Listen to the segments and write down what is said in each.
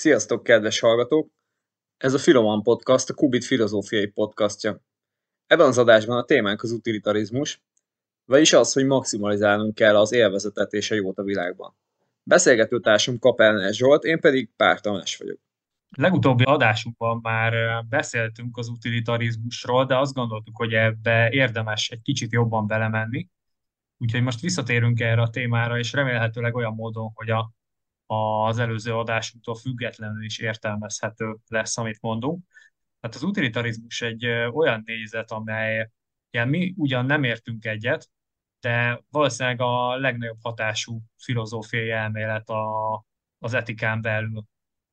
Sziasztok, kedves hallgatók! Ez a Filoman Podcast, a Kubit filozófiai podcastja. Ebben az adásban a témánk az utilitarizmus, vagyis az, hogy maximalizálnunk kell az élvezetet és a jót a világban. Beszélgető társam Kapelnes Zsolt, én pedig Pár Tamás vagyok. Legutóbbi adásunkban már beszéltünk az utilitarizmusról, de azt gondoltuk, hogy ebbe érdemes egy kicsit jobban belemenni. Úgyhogy most visszatérünk erre a témára, és remélhetőleg olyan módon, hogy a az előző adásunktól függetlenül is értelmezhető lesz, amit mondunk. Tehát az utilitarizmus egy olyan nézet, amely ilyen mi ugyan nem értünk egyet, de valószínűleg a legnagyobb hatású filozófiai elmélet a, az etikán belül.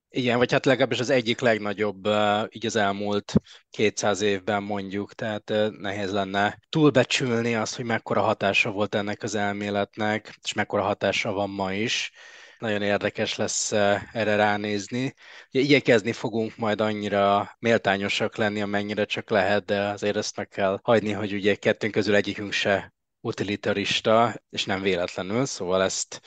Igen, vagy hát legalábbis az egyik legnagyobb így az elmúlt 200 évben mondjuk, tehát nehéz lenne túlbecsülni azt, hogy mekkora hatása volt ennek az elméletnek, és mekkora hatása van ma is nagyon érdekes lesz erre ránézni. Ugye, igyekezni fogunk majd annyira méltányosak lenni, amennyire csak lehet, de azért ezt meg kell hagyni, hogy ugye kettőnk közül egyikünk se utilitarista, és nem véletlenül, szóval ezt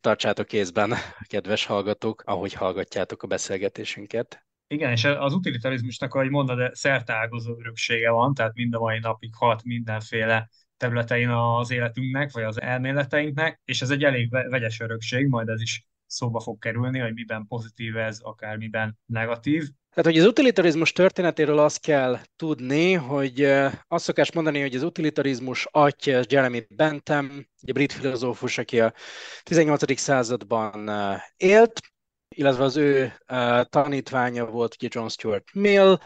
tartsátok észben, kedves hallgatók, ahogy hallgatjátok a beszélgetésünket. Igen, és az utilitarizmusnak, ahogy mondod, szertágozó öröksége van, tehát mind a mai napig hat mindenféle területein az életünknek, vagy az elméleteinknek, és ez egy elég vegyes örökség, majd ez is szóba fog kerülni, hogy miben pozitív ez, akár miben negatív. Tehát, hogy az utilitarizmus történetéről azt kell tudni, hogy azt szokás mondani, hogy az utilitarizmus atya Jeremy Bentham, egy brit filozófus, aki a 18. században élt, illetve az ő tanítványa volt ugye John Stuart Mill,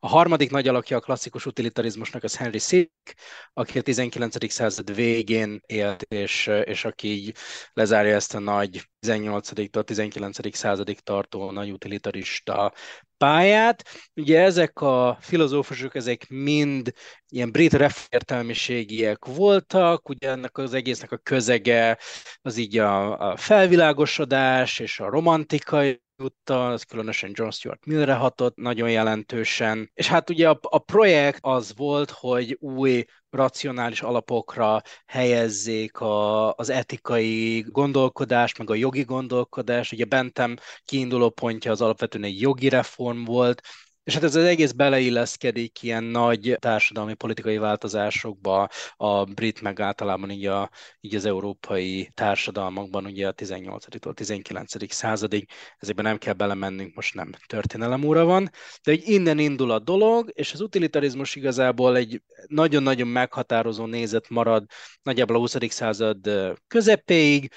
a harmadik nagy alakja a klasszikus utilitarizmusnak az Henry Sick, aki a 19. század végén élt, és, és aki így lezárja ezt a nagy 18-tól 19. századig tartó nagy utilitarista pályát. Ugye ezek a filozófusok, ezek mind ilyen brit értelmiségiek voltak, ugye ennek az egésznek a közege az így a, a felvilágosodás és a romantikai tudta, az különösen John Stuart Millre hatott nagyon jelentősen. És hát ugye a, a projekt az volt, hogy új racionális alapokra helyezzék a, az etikai gondolkodást, meg a jogi gondolkodást. Ugye Bentem kiinduló pontja az alapvetően egy jogi reform volt, és hát ez az egész beleilleszkedik ilyen nagy társadalmi politikai változásokba, a brit meg általában így, a, így az európai társadalmakban, ugye a 18-tól 19. századig, ezekben nem kell belemennünk, most nem történelemúra van, de hogy innen indul a dolog, és az utilitarizmus igazából egy nagyon-nagyon meghatározó nézet marad nagyjából a 20. század közepéig,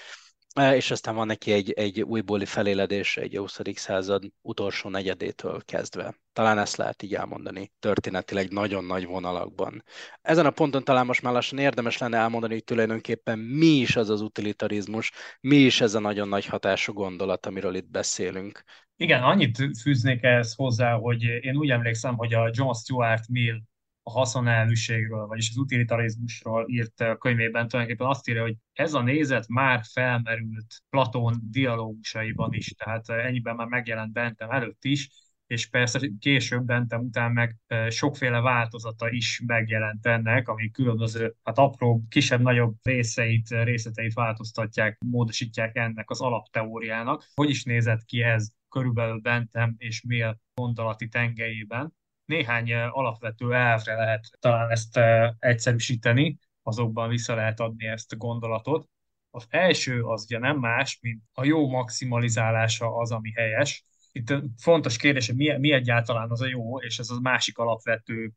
és aztán van neki egy, egy újbóli feléledés egy 20. század utolsó negyedétől kezdve. Talán ezt lehet így elmondani történetileg nagyon nagy vonalakban. Ezen a ponton talán most már lassan érdemes lenne elmondani, hogy tulajdonképpen mi is az az utilitarizmus, mi is ez a nagyon nagy hatású gondolat, amiről itt beszélünk. Igen, annyit fűznék ehhez hozzá, hogy én úgy emlékszem, hogy a John Stuart Mill haszonelvűségről, vagyis az utilitarizmusról írt könyvében tulajdonképpen azt írja, hogy ez a nézet már felmerült Platón dialógusaiban is, tehát ennyiben már megjelent Bentem előtt is, és persze később Bentem után meg sokféle változata is megjelent ennek, ami különböző, hát apró, kisebb-nagyobb részeit, részleteit változtatják, módosítják ennek az alapteóriának. Hogy is nézett ki ez körülbelül Bentem és Mill gondolati tengelyében? Néhány alapvető elvre lehet talán ezt egyszerűsíteni, azokban vissza lehet adni ezt a gondolatot. Az első az ugye nem más, mint a jó maximalizálása az, ami helyes. Itt fontos kérdés, hogy mi, mi egyáltalán az a jó, és ez az másik alapvető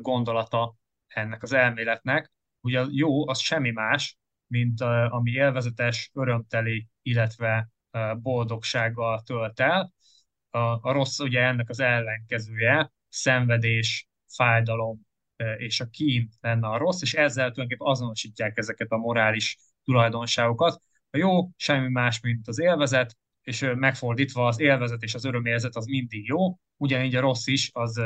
gondolata ennek az elméletnek. Ugye a jó az semmi más, mint ami élvezetes, örömteli, illetve boldogsággal tölt el. A, a rossz ugye ennek az ellenkezője, szenvedés, fájdalom és a kín lenne a rossz, és ezzel tulajdonképpen azonosítják ezeket a morális tulajdonságokat. A jó semmi más, mint az élvezet, és megfordítva az élvezet és az örömérzet az mindig jó, ugyanígy a rossz is az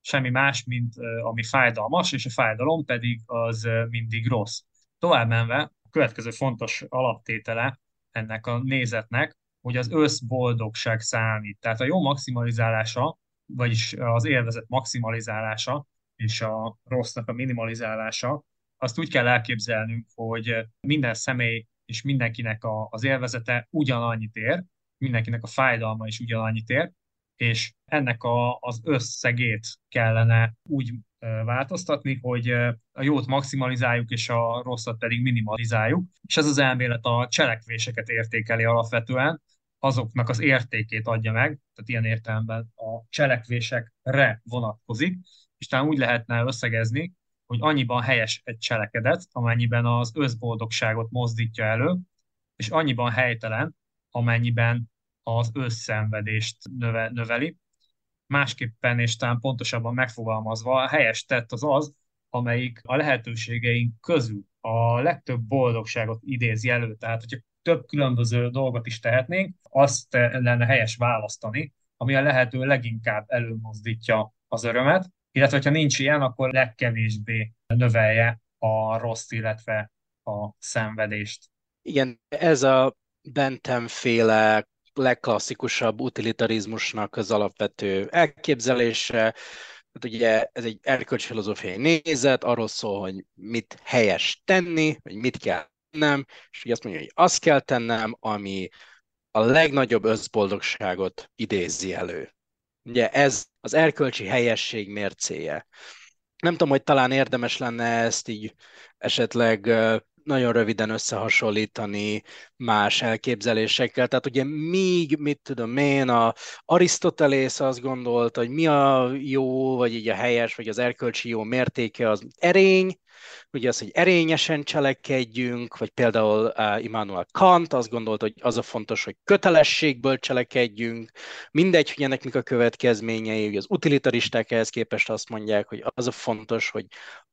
semmi más, mint ami fájdalmas, és a fájdalom pedig az mindig rossz. Tovább menve, a következő fontos alaptétele ennek a nézetnek, hogy az összboldogság számít. Tehát a jó maximalizálása vagyis az élvezet maximalizálása és a rossznak a minimalizálása, azt úgy kell elképzelnünk, hogy minden személy és mindenkinek a, az élvezete ugyanannyit ér, mindenkinek a fájdalma is ugyanannyit ér, és ennek a, az összegét kellene úgy változtatni, hogy a jót maximalizáljuk, és a rosszat pedig minimalizáljuk. És ez az elmélet a cselekvéseket értékeli alapvetően, azoknak az értékét adja meg, tehát ilyen értelemben a cselekvésekre vonatkozik, és talán úgy lehetne összegezni, hogy annyiban helyes egy cselekedet, amennyiben az összboldogságot mozdítja elő, és annyiban helytelen, amennyiben az összenvedést növe, növeli. Másképpen és talán pontosabban megfogalmazva, a helyes tett az az, amelyik a lehetőségeink közül a legtöbb boldogságot idézi elő. Tehát, hogyha több különböző dolgot is tehetnénk, azt lenne helyes választani, ami a lehető leginkább előmozdítja az örömet, illetve ha nincs ilyen, akkor legkevésbé növelje a rossz, illetve a szenvedést. Igen, ez a Bentham-féle legklasszikusabb utilitarizmusnak az alapvető elképzelése. Hát ugye ez egy erkölcsfilozófiai nézet, arról szól, hogy mit helyes tenni, vagy mit kell tennem, és ugye azt mondja, hogy azt kell tennem, ami a legnagyobb összboldogságot idézi elő. Ugye ez az erkölcsi helyesség mércéje. Nem tudom, hogy talán érdemes lenne ezt így esetleg nagyon röviden összehasonlítani más elképzelésekkel. Tehát ugye míg, mit tudom én, a Arisztotelész azt gondolta, hogy mi a jó, vagy így a helyes, vagy az erkölcsi jó mértéke az erény, ugye az, hogy erényesen cselekedjünk, vagy például uh, Immanuel Kant azt gondolta, hogy az a fontos, hogy kötelességből cselekedjünk, mindegy, hogy ennek mik a következményei, ugye az utilitaristák ehhez képest azt mondják, hogy az a fontos, hogy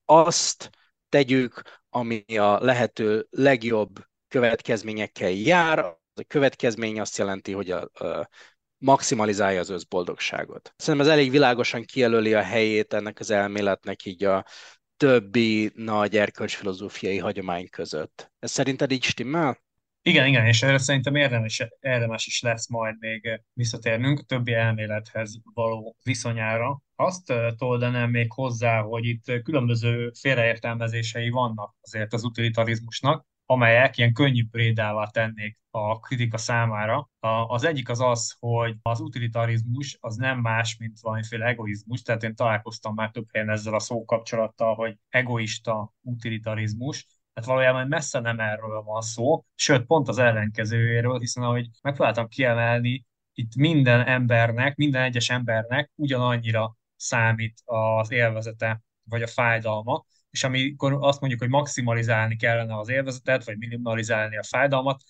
azt tegyük, ami a lehető legjobb következményekkel jár. A következmény azt jelenti, hogy a, a maximalizálja az összboldogságot. Szerintem ez elég világosan kijelöli a helyét ennek az elméletnek így a többi nagy erkölcsfilozófiai hagyomány között. Ez szerinted így stimmel? Igen, igen, és erre szerintem érdemes, érdemes is lesz majd még visszatérnünk többi elmélethez való viszonyára. Azt toldanám még hozzá, hogy itt különböző félreértelmezései vannak azért az utilitarizmusnak, amelyek ilyen könnyű prédává tennék a kritika számára. Az egyik az az, hogy az utilitarizmus az nem más, mint valamiféle egoizmus, tehát én találkoztam már több helyen ezzel a szókapcsolattal, hogy egoista utilitarizmus, tehát valójában messze nem erről van szó, sőt pont az ellenkezőjéről, hiszen ahogy megpróbáltam kiemelni, itt minden embernek, minden egyes embernek ugyanannyira számít az élvezete vagy a fájdalma, és amikor azt mondjuk, hogy maximalizálni kellene az élvezetet, vagy minimalizálni a fájdalmat,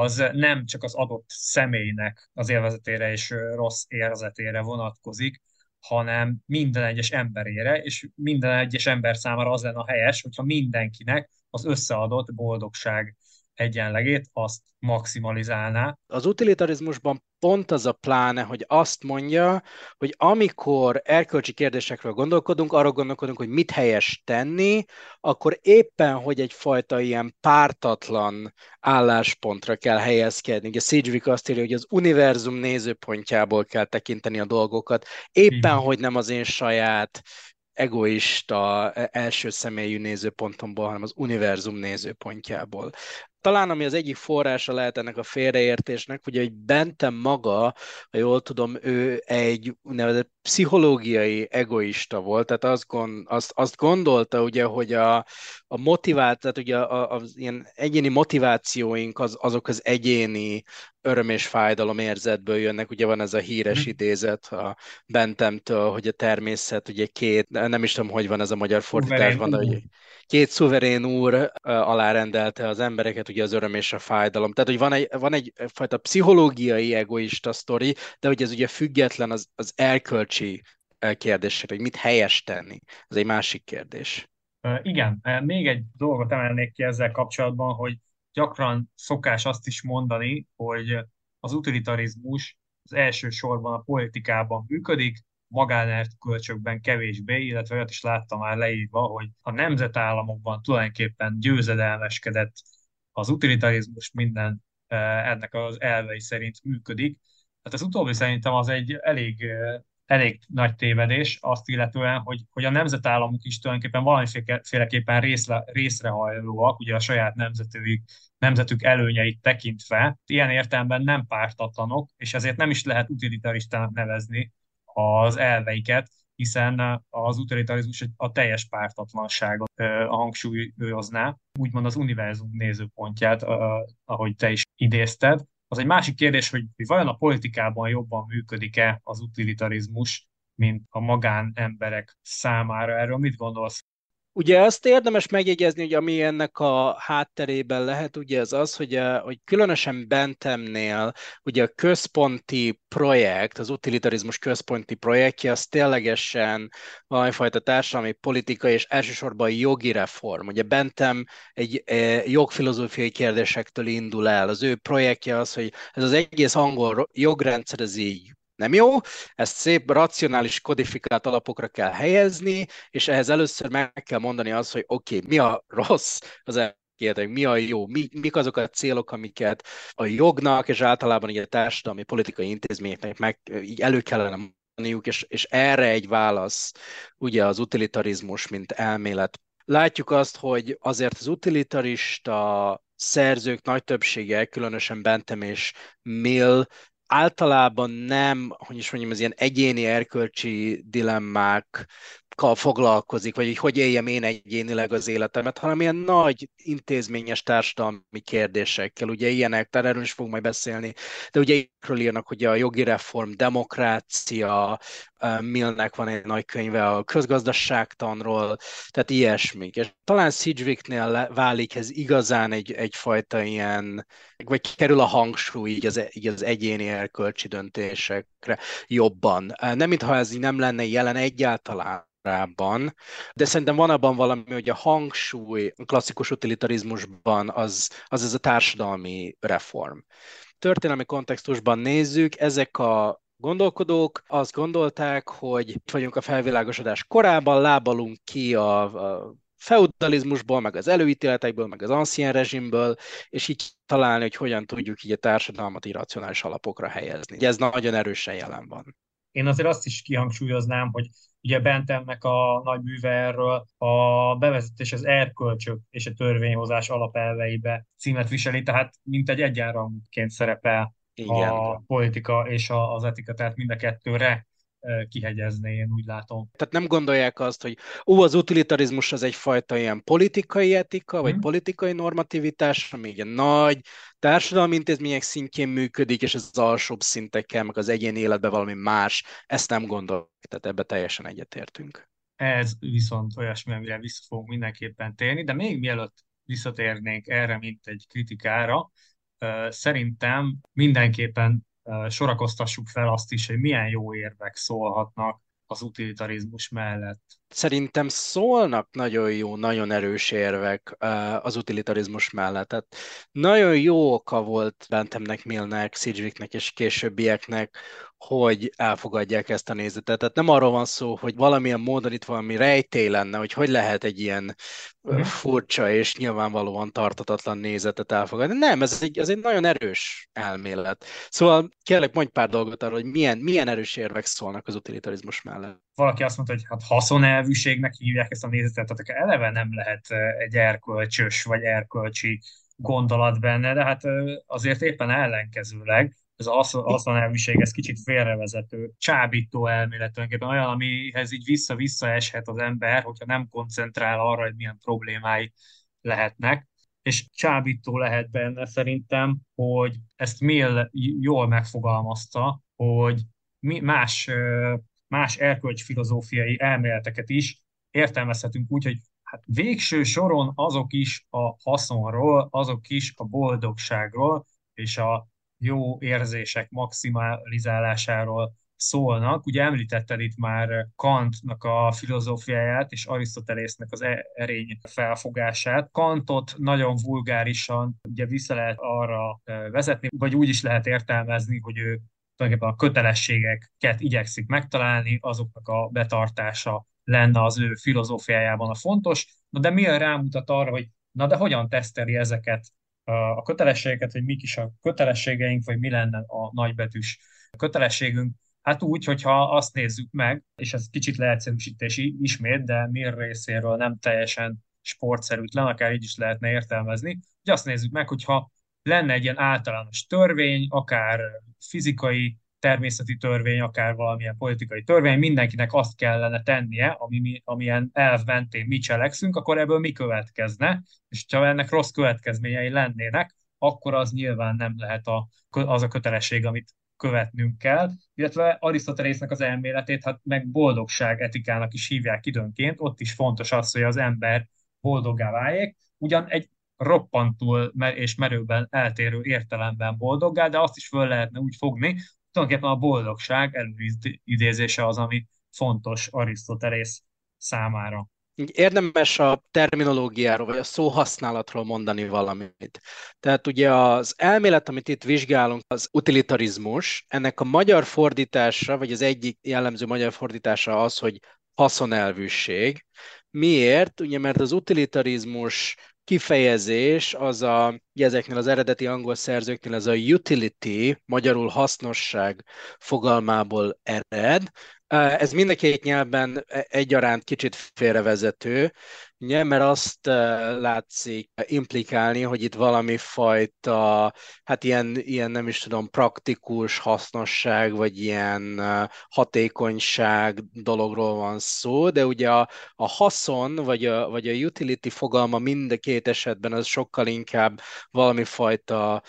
az nem csak az adott személynek az élvezetére és rossz érzetére vonatkozik, hanem minden egyes emberére, és minden egyes ember számára az lenne a helyes, hogyha mindenkinek az összeadott boldogság egyenlegét azt maximalizálná. Az utilitarizmusban pont az a pláne, hogy azt mondja, hogy amikor erkölcsi kérdésekről gondolkodunk, arra gondolkodunk, hogy mit helyes tenni, akkor éppen, hogy egyfajta ilyen pártatlan álláspontra kell helyezkedni. Ugye Sidgwick azt írja, hogy az univerzum nézőpontjából kell tekinteni a dolgokat, éppen, hogy nem az én saját egoista, e, első személyű nézőpontomból, hanem az univerzum nézőpontjából. Talán ami az egyik forrása lehet ennek a félreértésnek, ugye, hogy Bentem maga, ha jól tudom, ő egy úgynevezett pszichológiai egoista volt, tehát azt, gond, azt, azt gondolta, ugye, hogy a, a motivált, tehát ugye az ilyen egyéni motivációink az, azok az egyéni öröm és fájdalom érzetből jönnek. Ugye van ez a híres mm. idézet a Bentemtől, hogy a természet ugye két, nem is tudom, hogy van ez a magyar fordításban, de hogy két szuverén úr alárendelte az embereket, ugye az öröm és a fájdalom. Tehát, hogy van egy, van egy fajta pszichológiai egoista sztori, de hogy ez ugye független az, az erkölcsi kérdésre, hogy mit helyes tenni. Ez egy másik kérdés. Igen, még egy dolgot emelnék ki ezzel kapcsolatban, hogy gyakran szokás azt is mondani, hogy az utilitarizmus az első sorban a politikában működik, kölcsökben kevésbé, illetve olyat is láttam már leírva, hogy a nemzetállamokban tulajdonképpen győzedelmeskedett az utilitarizmus minden ennek az elvei szerint működik. Hát az utóbbi szerintem az egy elég elég nagy tévedés azt illetően, hogy, hogy a nemzetállamok is tulajdonképpen valamiféleképpen részre, részrehajlóak, ugye a saját nemzetük, nemzetük előnyeit tekintve, ilyen értelemben nem pártatlanok, és ezért nem is lehet utilitaristának nevezni az elveiket, hiszen az utilitarizmus a teljes pártatlanságot hangsúlyozná, úgymond az univerzum nézőpontját, ahogy te is idézted. Az egy másik kérdés, hogy vajon a politikában jobban működik-e az utilitarizmus, mint a magánemberek számára. Erről mit gondolsz? Ugye azt érdemes megjegyezni, hogy ami ennek a hátterében lehet, ugye az az, hogy, a, hogy különösen Bentemnél ugye a központi projekt, az utilitarizmus központi projektje, az ténylegesen valamifajta társadalmi politika és elsősorban jogi reform. Ugye Bentem egy e, jogfilozófiai kérdésektől indul el. Az ő projektje az, hogy ez az egész angol jogrendszer, ez így nem jó, ezt szép, racionális, kodifikált alapokra kell helyezni, és ehhez először meg kell mondani azt, hogy oké, okay, mi a rossz az kérdek, mi a jó, mi, mik azok a célok, amiket a jognak és általában a társadalmi politikai intézményeknek meg így elő kellene mondaniuk, és, és erre egy válasz ugye az utilitarizmus, mint elmélet. Látjuk azt, hogy azért az utilitarista szerzők nagy többsége, különösen Bentham és Mill általában nem, hogy is mondjam, az ilyen egyéni erkölcsi dilemmák foglalkozik, vagy hogy hogy éljem én egyénileg az életemet, hanem ilyen nagy intézményes társadalmi kérdésekkel, ugye ilyenek, tehát erről is fogunk majd beszélni, de ugye erről írnak, hogy a jogi reform, demokrácia, Millnek van egy nagy könyve a közgazdaságtanról, tehát ilyesmik. És talán Sidgwicknél válik ez igazán egy, egyfajta ilyen, vagy kerül a hangsúly így az, így az egyéni erkölcsi döntésekre jobban. Nem, mintha ez így nem lenne jelen egyáltalán, korábban, de szerintem van abban valami, hogy a hangsúly a klasszikus utilitarizmusban az, az ez a társadalmi reform. Történelmi kontextusban nézzük, ezek a gondolkodók azt gondolták, hogy vagyunk a felvilágosodás korában, lábalunk ki a, a feudalizmusból, meg az előítéletekből, meg az ancien rezsimből, és így találni, hogy hogyan tudjuk így a társadalmat irracionális alapokra helyezni. Ez nagyon erősen jelen van. Én azért azt is kihangsúlyoznám, hogy ugye Bentemnek a nagy műve erről a bevezetés az erkölcsök és a törvényhozás alapelveibe címet viseli, tehát mint egy egyenrangként szerepel Igen. a politika és az etika, tehát mind a kettőre kihegyezni, én úgy látom. Tehát nem gondolják azt, hogy ó, az utilitarizmus az egyfajta ilyen politikai etika, vagy hmm. politikai normativitás, ami egy nagy társadalmi intézmények szintjén működik, és az alsóbb szintekkel, meg az egyéni életben valami más, ezt nem gondol, tehát ebbe teljesen egyetértünk. Ez viszont olyasmi, amire vissza fogunk mindenképpen térni, de még mielőtt visszatérnénk erre, mint egy kritikára, szerintem mindenképpen sorakoztassuk fel azt is, hogy milyen jó érvek szólhatnak az utilitarizmus mellett. Szerintem szólnak nagyon jó, nagyon erős érvek az utilitarizmus mellett. Tehát nagyon jó oka volt Bentemnek, Millnek, Sidgwicknek és későbbieknek, hogy elfogadják ezt a nézetet. Tehát nem arról van szó, hogy valamilyen módon itt valami rejtély lenne, hogy hogy lehet egy ilyen mm. furcsa és nyilvánvalóan tartatatlan nézetet elfogadni. Nem, ez egy, ez egy nagyon erős elmélet. Szóval kérlek, mondj pár dolgot arról, hogy milyen, milyen erős érvek szólnak az utilitarizmus mellett. Valaki azt mondta, hogy hát haszonelvűségnek hívják ezt a nézetet, tehát eleve nem lehet egy erkölcsös vagy erkölcsi gondolat benne, de hát azért éppen ellenkezőleg ez az haszonelvűség, ez kicsit félrevezető, csábító elmélet tulajdonképpen olyan, amihez így vissza-vissza eshet az ember, hogyha nem koncentrál arra, hogy milyen problémái lehetnek. És csábító lehet benne szerintem, hogy ezt Mill jól megfogalmazta, hogy más, más erkölcsfilozófiai elméleteket is értelmezhetünk úgy, hogy hát végső soron azok is a haszonról, azok is a boldogságról és a jó érzések maximalizálásáról szólnak. Ugye említetted itt már Kantnak a filozófiáját és Arisztotelésznek az e- erény felfogását. Kantot nagyon vulgárisan ugye vissza lehet arra vezetni, vagy úgy is lehet értelmezni, hogy ő tulajdonképpen a kötelességeket igyekszik megtalálni, azoknak a betartása lenne az ő filozófiájában a fontos. Na de miért rámutat arra, hogy na de hogyan teszteli ezeket a kötelességeket, hogy mik is a kötelességeink, vagy mi lenne a nagybetűs kötelességünk. Hát úgy, hogyha azt nézzük meg, és ez kicsit leegyszerűsítési ismét, de miért részéről nem teljesen sportszerűtlen, akár így is lehetne értelmezni, hogy azt nézzük meg, hogyha lenne egy ilyen általános törvény, akár fizikai, természeti törvény, akár valamilyen politikai törvény, mindenkinek azt kellene tennie, ami, amilyen elv mentén mi cselekszünk, akkor ebből mi következne, és ha ennek rossz következményei lennének, akkor az nyilván nem lehet a, az a kötelesség, amit követnünk kell, illetve Arisztotelésznek az elméletét, hát meg boldogság etikának is hívják időnként, ott is fontos az, hogy az ember boldoggá váljék, ugyan egy roppantul és merőben eltérő értelemben boldoggá, de azt is föl lehetne úgy fogni, tulajdonképpen a boldogság előidézése az, ami fontos Arisztotelész számára. Érdemes a terminológiáról, vagy a szóhasználatról mondani valamit. Tehát ugye az elmélet, amit itt vizsgálunk, az utilitarizmus, ennek a magyar fordítása, vagy az egyik jellemző magyar fordítása az, hogy haszonelvűség. Miért? Ugye mert az utilitarizmus kifejezés az a, ezeknél az eredeti angol szerzőknél ez a utility, magyarul hasznosság fogalmából ered, ez mind a két nyelvben e, egyaránt kicsit félrevezető, ugye, mert azt látszik implikálni, hogy itt valami fajta, hát ilyen, ilyen nem is tudom, praktikus hasznosság, vagy ilyen hatékonyság dologról van szó, de ugye a, a haszon, vagy a, vagy a utility fogalma mind a két esetben az sokkal inkább valami fajta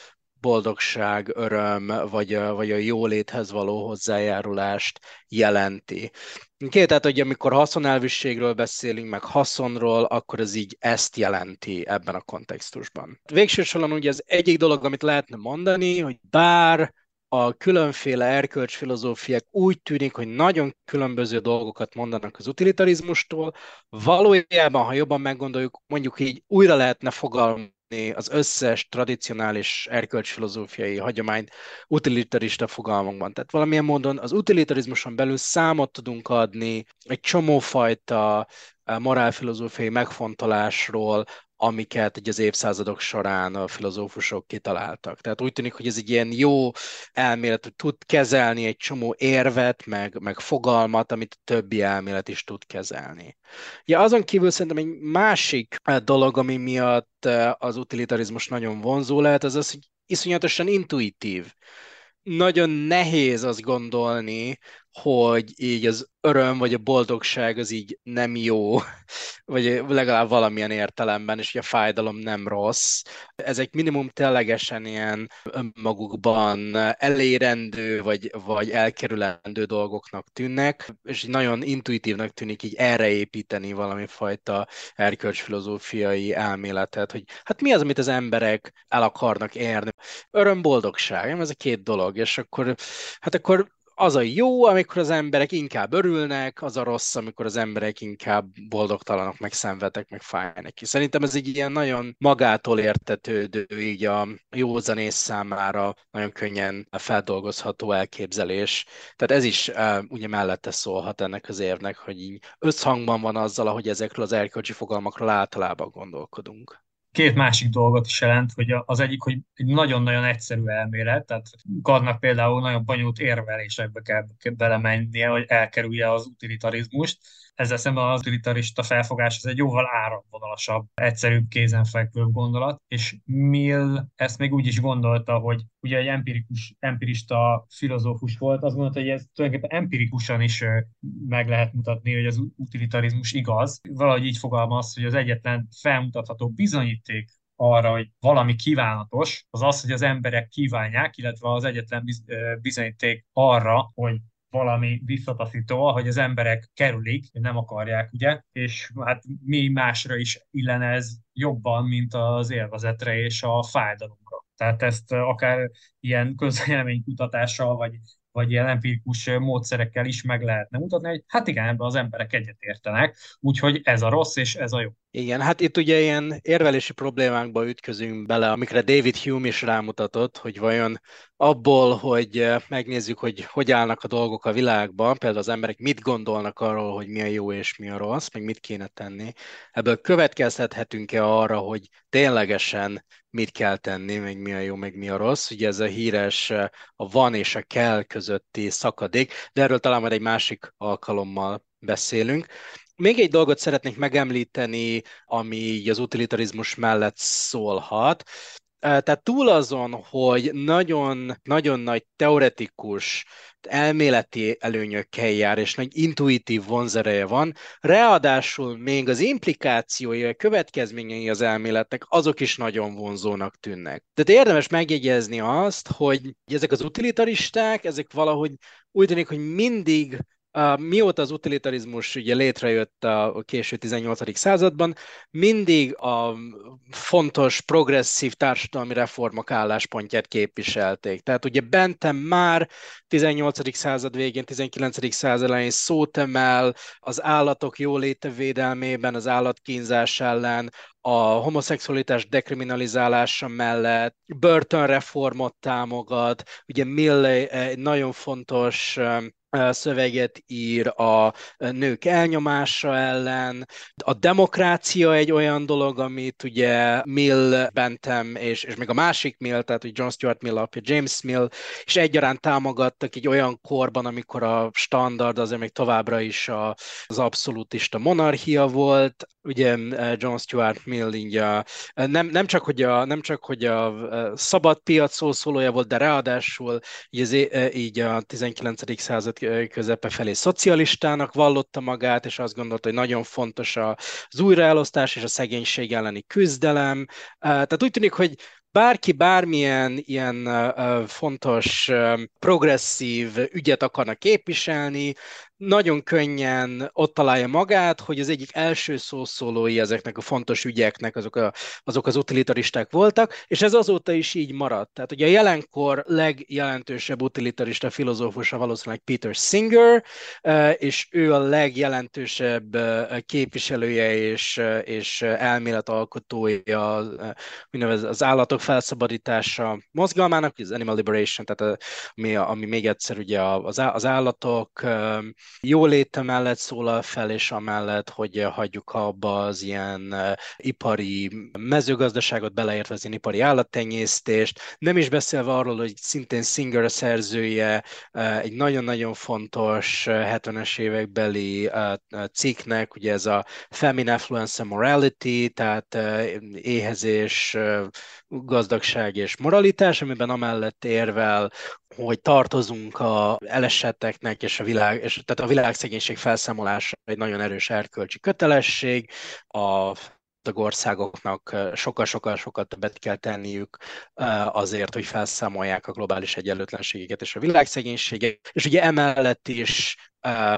boldogság, öröm, vagy a, vagy a jóléthez való hozzájárulást jelenti. Két, tehát, hogy amikor haszonelvűségről beszélünk, meg haszonról, akkor ez így ezt jelenti ebben a kontextusban. Végső soron ugye az egyik dolog, amit lehetne mondani, hogy bár a különféle erkölcsfilozófiák úgy tűnik, hogy nagyon különböző dolgokat mondanak az utilitarizmustól, valójában, ha jobban meggondoljuk, mondjuk így újra lehetne fogalmazni az összes tradicionális erkölcsfilozófiai hagyományt utilitarista fogalmakban. Tehát valamilyen módon az utilitarizmuson belül számot tudunk adni egy csomófajta eh, morálfilozófiai megfontolásról, amiket egy az évszázadok során a filozófusok kitaláltak. Tehát úgy tűnik, hogy ez egy ilyen jó elmélet, hogy tud kezelni egy csomó érvet, meg, meg fogalmat, amit a többi elmélet is tud kezelni. Ja, azon kívül szerintem egy másik eh, dolog, ami miatt eh, az utilitarizmus nagyon vonzó lehet, az az, hogy iszonyatosan intuitív. Nagyon nehéz azt gondolni, hogy így az öröm vagy a boldogság az így nem jó, vagy legalább valamilyen értelemben, és hogy a fájdalom nem rossz. Ezek minimum ténylegesen ilyen magukban elérendő, vagy, vagy elkerülendő dolgoknak tűnnek, és nagyon intuitívnak tűnik így erre építeni valami fajta erkölcsfilozófiai elméletet, hogy hát mi az, amit az emberek el akarnak érni. Öröm, boldogság, ez a két dolog, és akkor, hát akkor az a jó, amikor az emberek inkább örülnek, az a rossz, amikor az emberek inkább boldogtalanok, meg szenvedek, meg fáj neki. Szerintem ez egy ilyen nagyon magától értetődő, így a józanész számára nagyon könnyen feldolgozható elképzelés. Tehát ez is uh, ugye mellette szólhat ennek az érvnek, hogy így összhangban van azzal, ahogy ezekről az erkölcsi fogalmakról általában gondolkodunk két másik dolgot is jelent, hogy az egyik, hogy egy nagyon-nagyon egyszerű elmélet, tehát Karnak például nagyon bonyolult érvelésekbe kell belemennie, hogy elkerülje az utilitarizmust, ezzel szemben az utilitarista felfogás ez egy jóval áramvonalasabb, egyszerűbb, kézenfekvőbb gondolat, és Mill ezt még úgy is gondolta, hogy ugye egy empirikus, empirista filozófus volt, azt gondolta, hogy ez tulajdonképpen empirikusan is meg lehet mutatni, hogy az utilitarizmus igaz. Valahogy így fogalmaz, hogy az egyetlen felmutatható bizonyíték arra, hogy valami kívánatos, az az, hogy az emberek kívánják, illetve az egyetlen bizonyíték arra, hogy valami visszataszító, hogy az emberek kerülik, nem akarják, ugye, és hát mi másra is illene ez jobban, mint az élvezetre és a fájdalomra. Tehát ezt akár ilyen közélménykutatással, vagy, vagy ilyen empirikus módszerekkel is meg lehetne mutatni, hogy hát igen, ebben az emberek egyetértenek, úgyhogy ez a rossz és ez a jó. Igen, hát itt ugye ilyen érvelési problémákba ütközünk bele, amikre David Hume is rámutatott, hogy vajon abból, hogy eh, megnézzük, hogy hogy állnak a dolgok a világban, például az emberek mit gondolnak arról, hogy mi a jó és mi a rossz, meg mit kéne tenni, ebből következtethetünk-e arra, hogy ténylegesen mit kell tenni, meg mi a jó, meg mi a rossz. Ugye ez a híres eh, a van és a kell közötti szakadék, de erről talán majd egy másik alkalommal beszélünk. Még egy dolgot szeretnék megemlíteni, ami az utilitarizmus mellett szólhat. Tehát túl azon, hogy nagyon, nagyon nagy teoretikus, elméleti előnyökkel jár, és nagy intuitív vonzereje van, ráadásul még az implikációi, a következményei az elméletnek, azok is nagyon vonzónak tűnnek. Tehát érdemes megjegyezni azt, hogy ezek az utilitaristák, ezek valahogy úgy tűnik, hogy mindig mióta az utilitarizmus ugye létrejött a késő 18. században, mindig a fontos, progresszív társadalmi reformok álláspontját képviselték. Tehát ugye Bentem már 18. század végén, 19. század elején szót emel az állatok jóléte védelmében, az állatkínzás ellen, a homoszexualitás dekriminalizálása mellett, börtönreformot támogat, ugye Milley egy nagyon fontos szöveget ír a nők elnyomása ellen. A demokrácia egy olyan dolog, amit ugye Mill, Bentham és, és még a másik Mill, tehát hogy John Stuart Mill apja, James Mill, és egyaránt támogattak egy olyan korban, amikor a standard azért még továbbra is a, az abszolútista monarchia volt. Ugye John Stuart Mill így a, nem, nem, csak, hogy a, nem csak, hogy a szabad piac szószólója volt, de ráadásul így, így a 19. század közepe felé szocialistának vallotta magát, és azt gondolta, hogy nagyon fontos az újraelosztás és a szegénység elleni küzdelem. Tehát úgy tűnik, hogy bárki bármilyen ilyen fontos, progresszív ügyet akarna képviselni, nagyon könnyen ott találja magát, hogy az egyik első szószólói ezeknek a fontos ügyeknek azok, a, azok az utilitaristák voltak, és ez azóta is így maradt. Tehát ugye a jelenkor legjelentősebb utilitarista filozófusa valószínűleg Peter Singer, és ő a legjelentősebb képviselője és, és elméletalkotója az állatok felszabadítása mozgalmának, az Animal Liberation, tehát a, ami, ami még egyszer ugye az állatok jóléte mellett szólal fel, és amellett, hogy hagyjuk abba az ilyen ipari mezőgazdaságot, beleértve az ipari állattenyésztést, nem is beszélve arról, hogy szintén Singer szerzője egy nagyon-nagyon fontos 70-es évekbeli cikknek, ugye ez a Feminine Affluence Morality, tehát éhezés, gazdagság és moralitás, amiben amellett érvel, hogy tartozunk a elesetteknek, és a világ, és, tehát a világszegénység felszámolása egy nagyon erős erkölcsi kötelesség, a tagországoknak sokkal-sokkal-sokkal többet kell tenniük azért, hogy felszámolják a globális egyenlőtlenségeket és a világszegénységet, és ugye emellett is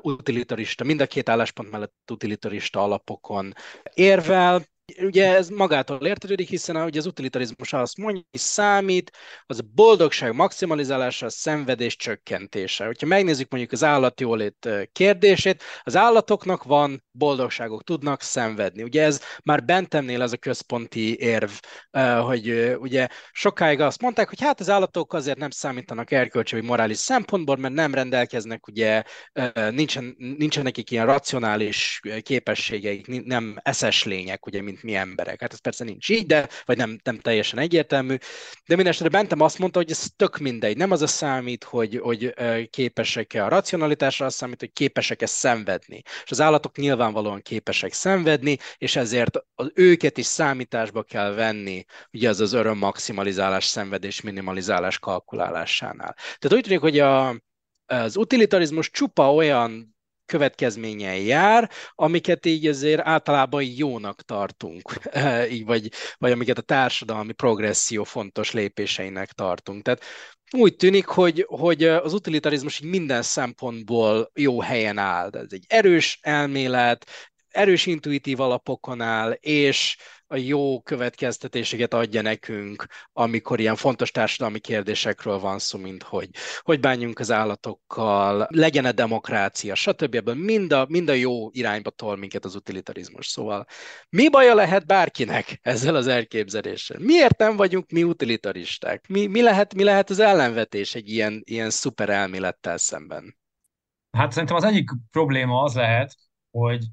utilitarista, mind a két álláspont mellett utilitarista alapokon érvel, Ugye ez magától értetődik, hiszen ugye az utilitarizmus azt mondja, hogy számít, az a boldogság maximalizálása, a szenvedés csökkentése. Hogyha megnézzük mondjuk az állatjólét kérdését, az állatoknak van boldogságok, tudnak szenvedni. Ugye ez már Bentemnél ez a központi érv, hogy ugye sokáig azt mondták, hogy hát az állatok azért nem számítanak erkölcsi vagy morális szempontból, mert nem rendelkeznek, ugye nincsen, nincsen nekik ilyen racionális képességeik, nem eszes lények, ugye, mint mint mi emberek. Hát ez persze nincs így, de, vagy nem, nem teljesen egyértelmű, de minden esetre Bentem azt mondta, hogy ez tök mindegy. Nem az a számít, hogy, hogy képesek-e a racionalitásra, az számít, hogy képesek-e szenvedni. És az állatok nyilvánvalóan képesek szenvedni, és ezért az őket is számításba kell venni, ugye az az öröm maximalizálás, szenvedés minimalizálás kalkulálásánál. Tehát úgy tűnik, hogy a, az utilitarizmus csupa olyan következményen jár, amiket így azért általában jónak tartunk, így vagy, vagy amiket a társadalmi progresszió fontos lépéseinek tartunk. Tehát úgy tűnik, hogy, hogy az utilitarizmus így minden szempontból jó helyen áll. Ez egy erős elmélet, erős intuitív alapokon áll, és a jó következtetéseket adja nekünk, amikor ilyen fontos társadalmi kérdésekről van szó, mint hogy hogy bánjunk az állatokkal, legyen-e demokrácia, stb. Ebből mind a, mind a jó irányba tol minket az utilitarizmus. Szóval mi baja lehet bárkinek ezzel az elképzeléssel? Miért nem vagyunk mi utilitaristák? Mi, mi, lehet, mi lehet az ellenvetés egy ilyen, ilyen szuper elmélettel szemben? Hát szerintem az egyik probléma az lehet, hogy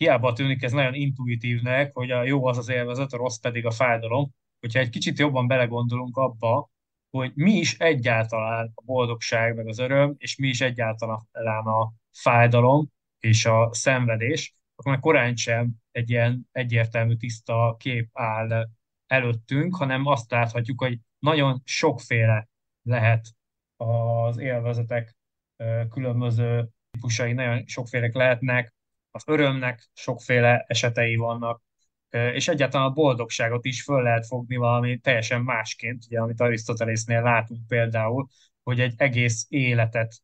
hiába tűnik ez nagyon intuitívnek, hogy a jó az az élvezet, a rossz pedig a fájdalom, hogyha egy kicsit jobban belegondolunk abba, hogy mi is egyáltalán a boldogság, meg az öröm, és mi is egyáltalán a fájdalom és a szenvedés, akkor meg korán sem egy ilyen egyértelmű, tiszta kép áll előttünk, hanem azt láthatjuk, hogy nagyon sokféle lehet az élvezetek különböző típusai, nagyon sokfélek lehetnek, az örömnek sokféle esetei vannak, és egyáltalán a boldogságot is föl lehet fogni valami teljesen másként, ugye, amit Arisztotelésznél látunk például, hogy egy egész életet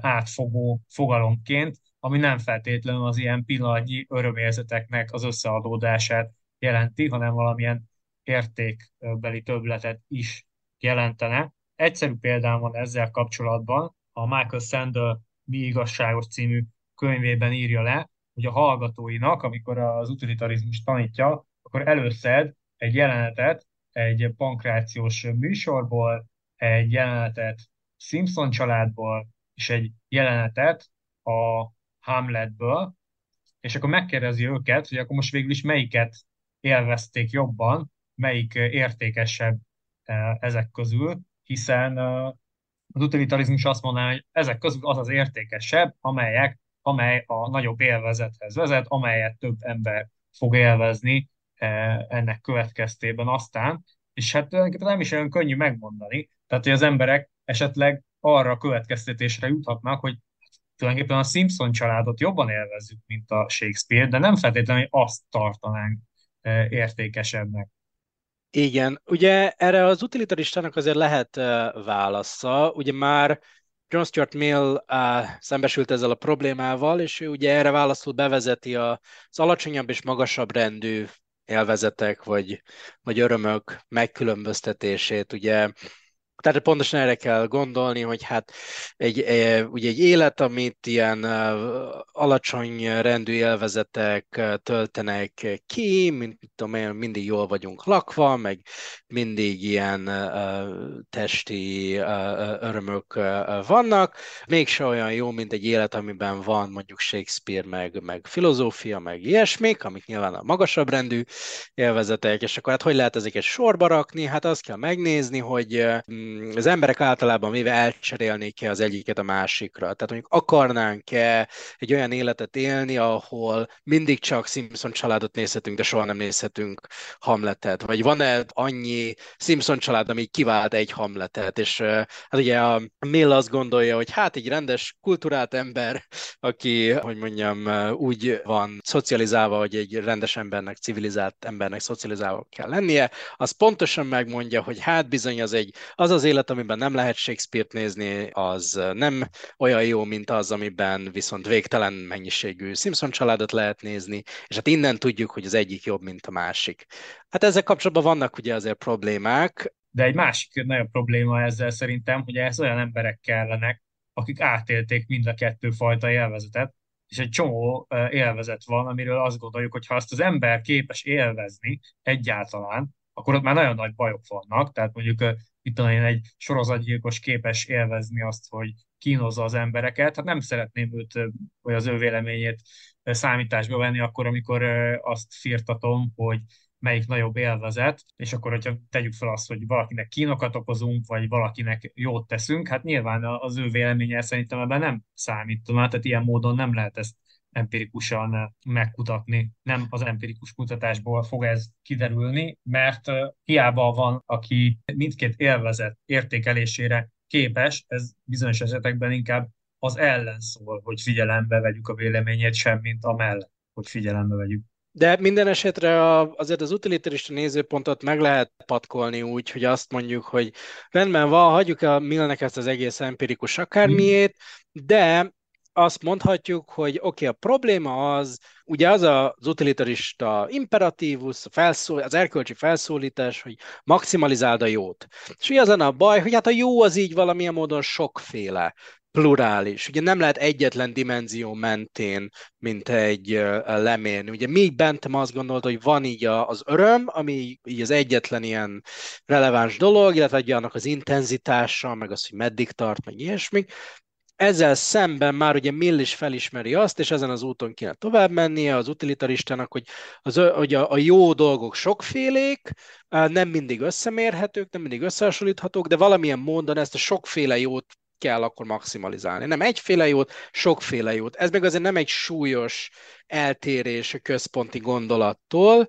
átfogó fogalomként, ami nem feltétlenül az ilyen pillanatnyi örömérzeteknek az összeadódását jelenti, hanem valamilyen értékbeli többletet is jelentene. Egyszerű példám van ezzel kapcsolatban, a Michael Sandel Mi igazságos című könyvében írja le, hogy a hallgatóinak, amikor az utilitarizmus tanítja, akkor előszed egy jelenetet egy pankrációs műsorból, egy jelenetet Simpson családból, és egy jelenetet a Hamletből, és akkor megkérdezi őket, hogy akkor most végül is melyiket élvezték jobban, melyik értékesebb eh, ezek közül, hiszen eh, az utilitarizmus azt mondaná, hogy ezek közül az az értékesebb, amelyek amely a nagyobb élvezethez vezet, amelyet több ember fog élvezni eh, ennek következtében aztán, és hát nem is olyan könnyű megmondani, tehát hogy az emberek esetleg arra a következtetésre juthatnak, hogy tulajdonképpen a Simpson családot jobban élvezzük, mint a Shakespeare, de nem feltétlenül azt tartanánk eh, értékesebbnek. Igen, ugye erre az utilitaristának azért lehet eh, válasza, ugye már John Stuart Mill uh, szembesült ezzel a problémával, és ő ugye erre válaszul bevezeti az alacsonyabb és magasabb rendű élvezetek vagy, vagy örömök megkülönböztetését. Ugye tehát pontosan erre kell gondolni, hogy hát egy, ugye egy élet, amit ilyen alacsony rendű élvezetek töltenek ki, mint tudom én, mindig jól vagyunk lakva, meg mindig ilyen testi örömök vannak, mégse olyan jó, mint egy élet, amiben van mondjuk Shakespeare, meg, meg filozófia, meg ilyesmik, amik nyilván a magasabb rendű élvezetek, és akkor hát hogy lehet ezeket sorba rakni? Hát azt kell megnézni, hogy az emberek általában mivel elcserélnék-e az egyiket a másikra. Tehát mondjuk akarnánk-e egy olyan életet élni, ahol mindig csak Simpson családot nézhetünk, de soha nem nézhetünk Hamletet? Vagy van-e annyi Simpson család, ami kivált egy Hamletet? És hát ugye a Mill azt gondolja, hogy hát egy rendes, kulturált ember, aki, hogy mondjam, úgy van szocializálva, hogy egy rendes embernek, civilizált embernek szocializálva kell lennie, az pontosan megmondja, hogy hát bizony az egy, az az élet, amiben nem lehet Shakespeare-t nézni, az nem olyan jó, mint az, amiben viszont végtelen mennyiségű Simpson családot lehet nézni, és hát innen tudjuk, hogy az egyik jobb, mint a másik. Hát ezzel kapcsolatban vannak ugye azért problémák. De egy másik nagyobb probléma ezzel szerintem, hogy ez olyan emberek kellenek, akik átélték mind a kettő fajta élvezetet, és egy csomó élvezet van, amiről azt gondoljuk, hogy ha azt az ember képes élvezni egyáltalán, akkor ott már nagyon nagy bajok vannak, tehát mondjuk itt én, egy sorozatgyilkos képes élvezni azt, hogy kínozza az embereket. Hát nem szeretném őt, vagy az ő véleményét számításba venni akkor, amikor azt firtatom, hogy melyik nagyobb élvezet, és akkor, hogyha tegyük fel azt, hogy valakinek kínokat okozunk, vagy valakinek jót teszünk, hát nyilván az ő véleménye szerintem ebben nem számít, tehát ilyen módon nem lehet ezt empirikusan megkutatni. Nem az empirikus kutatásból fog ez kiderülni, mert hiába van, aki mindkét élvezet értékelésére képes, ez bizonyos esetekben inkább az ellen szól, hogy figyelembe vegyük a véleményét, semmint a mellett, hogy figyelembe vegyük. De minden esetre azért az utilitarista nézőpontot meg lehet patkolni úgy, hogy azt mondjuk, hogy rendben van, hagyjuk a Millnek ezt az egész empirikus akármiét, de azt mondhatjuk, hogy oké, okay, a probléma az, ugye az az utilitarista imperatívus, a felszól, az erkölcsi felszólítás, hogy maximalizáld a jót. És ugye az a baj, hogy hát a jó az így valamilyen módon sokféle plurális. Ugye nem lehet egyetlen dimenzió mentén, mint egy lemérni. Ugye még Bentham azt gondolta, hogy van így az öröm, ami így az egyetlen ilyen releváns dolog, illetve ugye annak az intenzitása, meg az, hogy meddig tart, meg ilyesmi. Ezzel szemben már ugye Mill is felismeri azt, és ezen az úton kéne tovább mennie az utilitaristának, hogy, az, hogy a, a jó dolgok sokfélék, nem mindig összemérhetők, nem mindig összehasonlíthatók, de valamilyen módon ezt a sokféle jót kell akkor maximalizálni. Nem egyféle jót, sokféle jót. Ez meg azért nem egy súlyos eltérés a központi gondolattól.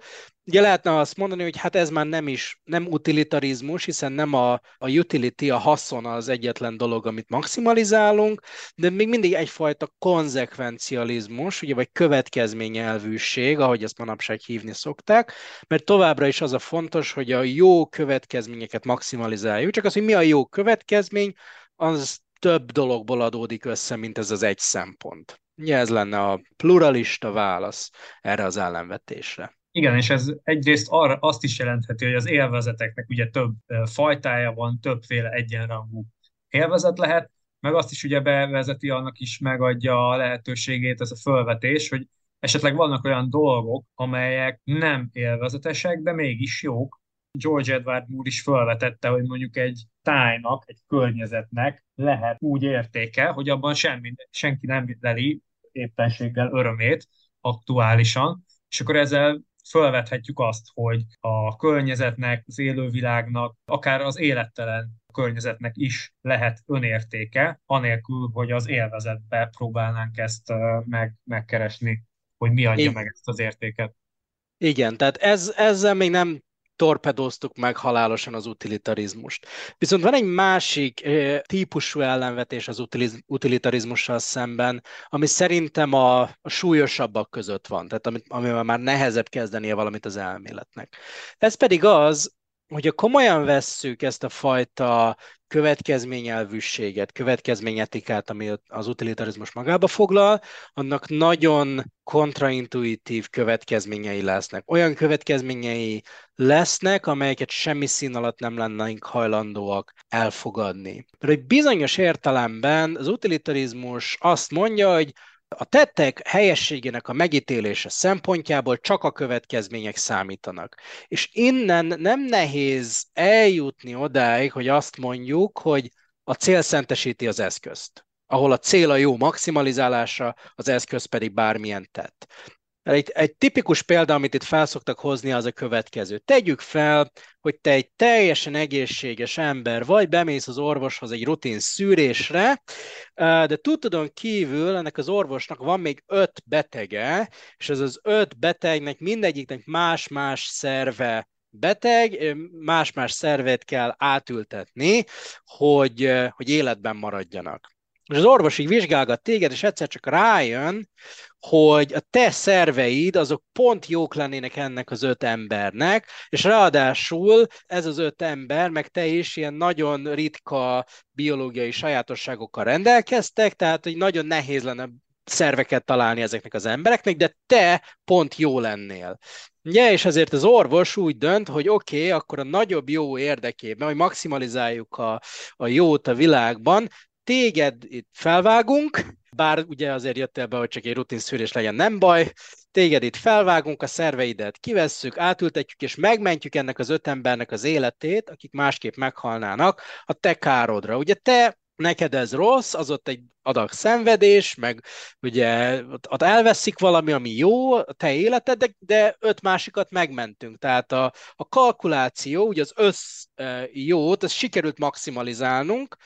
Ugye lehetne azt mondani, hogy hát ez már nem is, nem utilitarizmus, hiszen nem a, a utility, a haszon az egyetlen dolog, amit maximalizálunk, de még mindig egyfajta konzekvencializmus, ugye, vagy következményelvűség, ahogy ezt manapság hívni szokták, mert továbbra is az a fontos, hogy a jó következményeket maximalizáljuk, csak az, hogy mi a jó következmény, az több dologból adódik össze, mint ez az egy szempont. Ugye ez lenne a pluralista válasz erre az ellenvetésre. Igen, és ez egyrészt arra azt is jelentheti, hogy az élvezeteknek ugye több fajtája van, többféle egyenrangú élvezet lehet, meg azt is ugye bevezeti, annak is megadja a lehetőségét ez a fölvetés, hogy esetleg vannak olyan dolgok, amelyek nem élvezetesek, de mégis jók, George Edward Moore is felvetette, hogy mondjuk egy tájnak, egy környezetnek lehet úgy értéke, hogy abban semmi, senki nem leli éppenséggel örömét aktuálisan, és akkor ezzel felvethetjük azt, hogy a környezetnek, az élővilágnak, akár az élettelen környezetnek is lehet önértéke, anélkül, hogy az élvezetbe próbálnánk ezt meg, megkeresni, hogy mi adja Igen. meg ezt az értéket. Igen, tehát ez, ezzel még nem torpedoztuk meg halálosan az utilitarizmust. Viszont van egy másik típusú ellenvetés az utilitarizmussal szemben, ami szerintem a, a súlyosabbak között van, tehát amit, amivel már nehezebb kezdenie valamit az elméletnek. Ez pedig az, hogyha komolyan vesszük ezt a fajta következményelvűséget, következményetikát, ami az utilitarizmus magába foglal, annak nagyon kontraintuitív következményei lesznek. Olyan következményei lesznek, amelyeket semmi szín alatt nem lennénk hajlandóak elfogadni. Mert egy bizonyos értelemben az utilitarizmus azt mondja, hogy a tettek helyességének a megítélése szempontjából csak a következmények számítanak. És innen nem nehéz eljutni odáig, hogy azt mondjuk, hogy a cél szentesíti az eszközt ahol a cél a jó maximalizálása, az eszköz pedig bármilyen tett. Egy, egy tipikus példa, amit itt felszoktak hozni, az a következő. Tegyük fel, hogy te egy teljesen egészséges ember vagy, bemész az orvoshoz egy rutin szűrésre, de tudodon kívül ennek az orvosnak van még öt betege, és ez az öt betegnek mindegyiknek más-más szerve beteg, más-más szervet kell átültetni, hogy, hogy életben maradjanak. És az orvos így vizsgálgat téged, és egyszer csak rájön, hogy a te szerveid azok pont jók lennének ennek az öt embernek, és ráadásul ez az öt ember, meg te is ilyen nagyon ritka biológiai sajátosságokkal rendelkeztek, tehát hogy nagyon nehéz lenne szerveket találni ezeknek az embereknek, de te pont jó lennél. Ugye, és ezért az orvos úgy dönt, hogy oké, okay, akkor a nagyobb jó érdekében, hogy maximalizáljuk a, a jót a világban, téged itt felvágunk, bár ugye azért jöttél be, hogy csak egy rutin szűrés legyen, nem baj, téged itt felvágunk, a szerveidet kivesszük, átültetjük, és megmentjük ennek az öt embernek az életét, akik másképp meghalnának a te károdra. Ugye te neked ez rossz, az ott egy adag szenvedés, meg ugye ott elveszik valami, ami jó, a te életed, de, de öt másikat megmentünk. Tehát a, a kalkuláció, ugye az össz jót, ezt sikerült maximalizálnunk,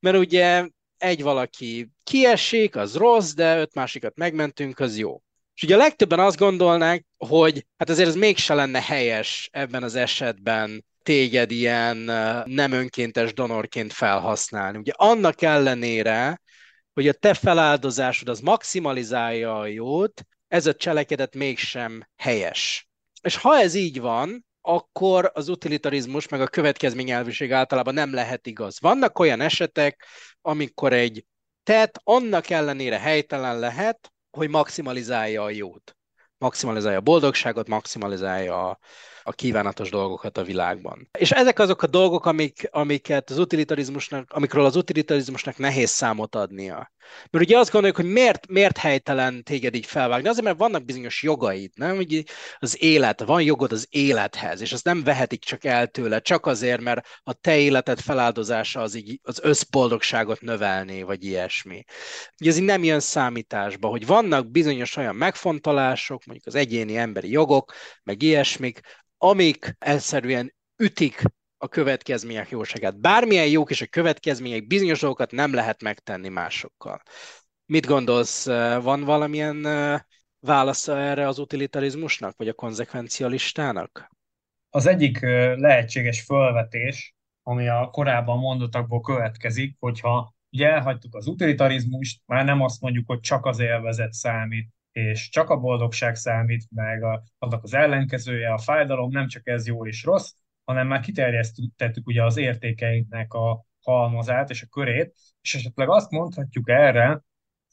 mert ugye egy valaki kiesik, az rossz, de öt másikat megmentünk, az jó. És ugye a legtöbben azt gondolnák, hogy hát azért ez mégse lenne helyes ebben az esetben téged ilyen nem önkéntes donorként felhasználni. Ugye annak ellenére, hogy a te feláldozásod az maximalizálja a jót, ez a cselekedet mégsem helyes. És ha ez így van, akkor az utilitarizmus meg a következményelvűség általában nem lehet igaz. Vannak olyan esetek, amikor egy tett annak ellenére helytelen lehet, hogy maximalizálja a jót. Maximalizálja a boldogságot, maximalizálja a, a kívánatos dolgokat a világban. És ezek azok a dolgok, amik, amiket az utilitarizmusnak, amikről az utilitarizmusnak nehéz számot adnia. Mert ugye azt gondoljuk, hogy miért, miért helytelen téged így felvágni? Azért, mert vannak bizonyos jogaid, nem? Ugye az élet, van jogod az élethez, és azt nem vehetik csak el tőle, csak azért, mert a te életed feláldozása az, így, az összboldogságot növelné, vagy ilyesmi. Ugye ez így nem jön számításba, hogy vannak bizonyos olyan megfontolások, mondjuk az egyéni emberi jogok, meg ilyesmik, amik egyszerűen ütik a következmények jóságát. Bármilyen jók és a következmények, bizonyos dolgokat nem lehet megtenni másokkal. Mit gondolsz, van valamilyen válasza erre az utilitarizmusnak, vagy a konzekvencialistának? Az egyik lehetséges felvetés, ami a korábban mondottakból következik, hogyha ugye elhagytuk az utilitarizmust, már nem azt mondjuk, hogy csak az élvezet számít, és csak a boldogság számít, meg a, annak az ellenkezője, a fájdalom, nem csak ez jó és rossz, hanem már kiterjesztettük ugye az értékeinknek a halmazát és a körét, és esetleg azt mondhatjuk erre,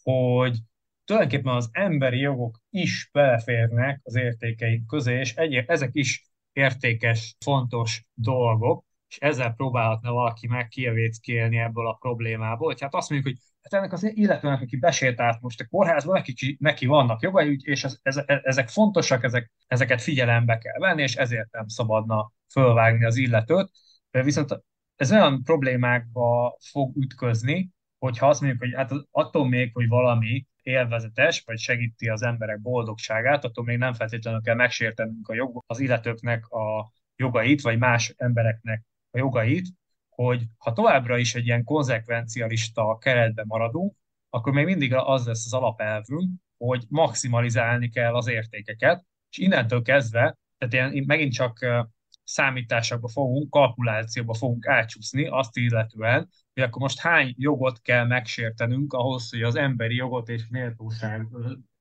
hogy tulajdonképpen az emberi jogok is beleférnek az értékeink közé, és egy, ezek is értékes, fontos dolgok, és ezzel próbálhatna valaki meg kievéckélni ebből a problémából. hogy hát azt mondjuk, hogy hát ennek az illetőnek, aki besétált most a kórházba, neki, neki vannak jogai, és ez, ez, ezek fontosak, ezek, ezeket figyelembe kell venni, és ezért nem szabadna fölvágni az illetőt. Viszont ez olyan problémákba fog ütközni, hogyha azt mondjuk, hogy hát attól még, hogy valami élvezetes, vagy segíti az emberek boldogságát, attól még nem feltétlenül kell megsértenünk a jog, az illetőknek a jogait, vagy más embereknek a jogait, hogy ha továbbra is egy ilyen konzekvencialista keretben maradunk, akkor még mindig az lesz az alapelvünk, hogy maximalizálni kell az értékeket, és innentől kezdve, tehát ilyen, megint csak számításokba fogunk, kalkulációba fogunk átcsúszni azt illetően, hogy akkor most hány jogot kell megsértenünk ahhoz, hogy az emberi jogot és méltóság